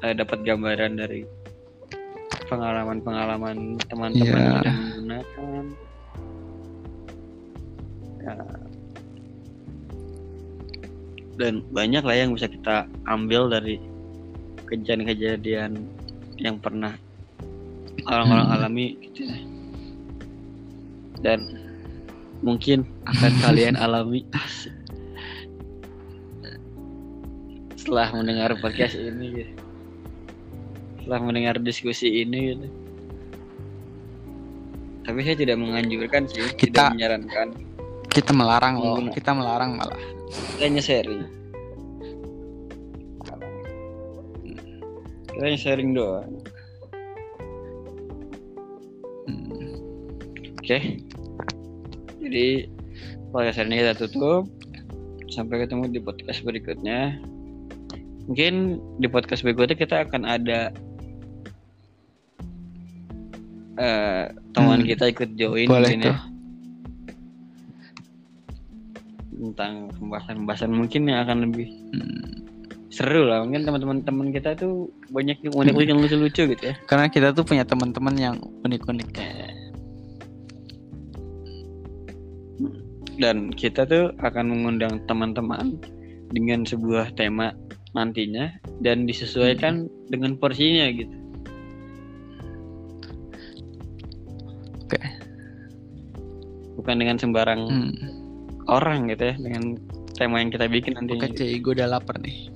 eh, dapat gambaran dari pengalaman-pengalaman teman-teman Iya. yang menggunakan. Ya. Dan banyak lah yang bisa kita ambil dari kejadian-kejadian yang pernah orang-orang Hmm. alami gitu ya. Dan mungkin akan <laughs> kalian alami setelah mendengar podcast ini gitu. Setelah mendengar diskusi ini gitu. Tapi saya tidak menganjurkan sih, Kita- tidak menyarankan. kita melarang loh kita melarang malah Kita hanya sharing. Kita hanya sharing doang. Hmm. Oke. Jadi podcast hari ini kita tutup. Sampai ketemu di podcast berikutnya. Mungkin di podcast berikutnya kita akan ada eh, teman Hmm. kita ikut join boleh mungkin ya. tuh tentang pembahasan-pembahasan mungkin yang akan lebih Hmm. seru lah. Mungkin teman-teman teman kita tuh banyak yang unik-unik yang lucu-lucu gitu ya. karena kita tuh punya teman-teman yang unik-unik dan kita tuh akan mengundang teman-teman dengan sebuah tema nantinya dan disesuaikan dengan porsinya gitu. Bukan dengan sembarang hmm. orang gitu ya, dengan tema yang kita bikin nantinya. oke cuy gue udah lapar nih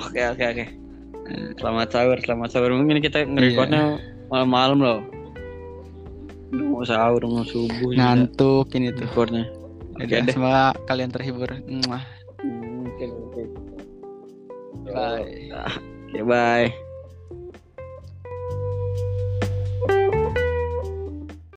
Oke oke oke. Selamat sahur, selamat sahur. Mungkin kita nge-recordnya malam-malam loh. Udah mau sahur, mau subuh. juga ngantuk ini tuh Recordnya. Oke deh. semoga kalian terhibur Mwah. Hmm, Oke oke. Bye. Oke bye.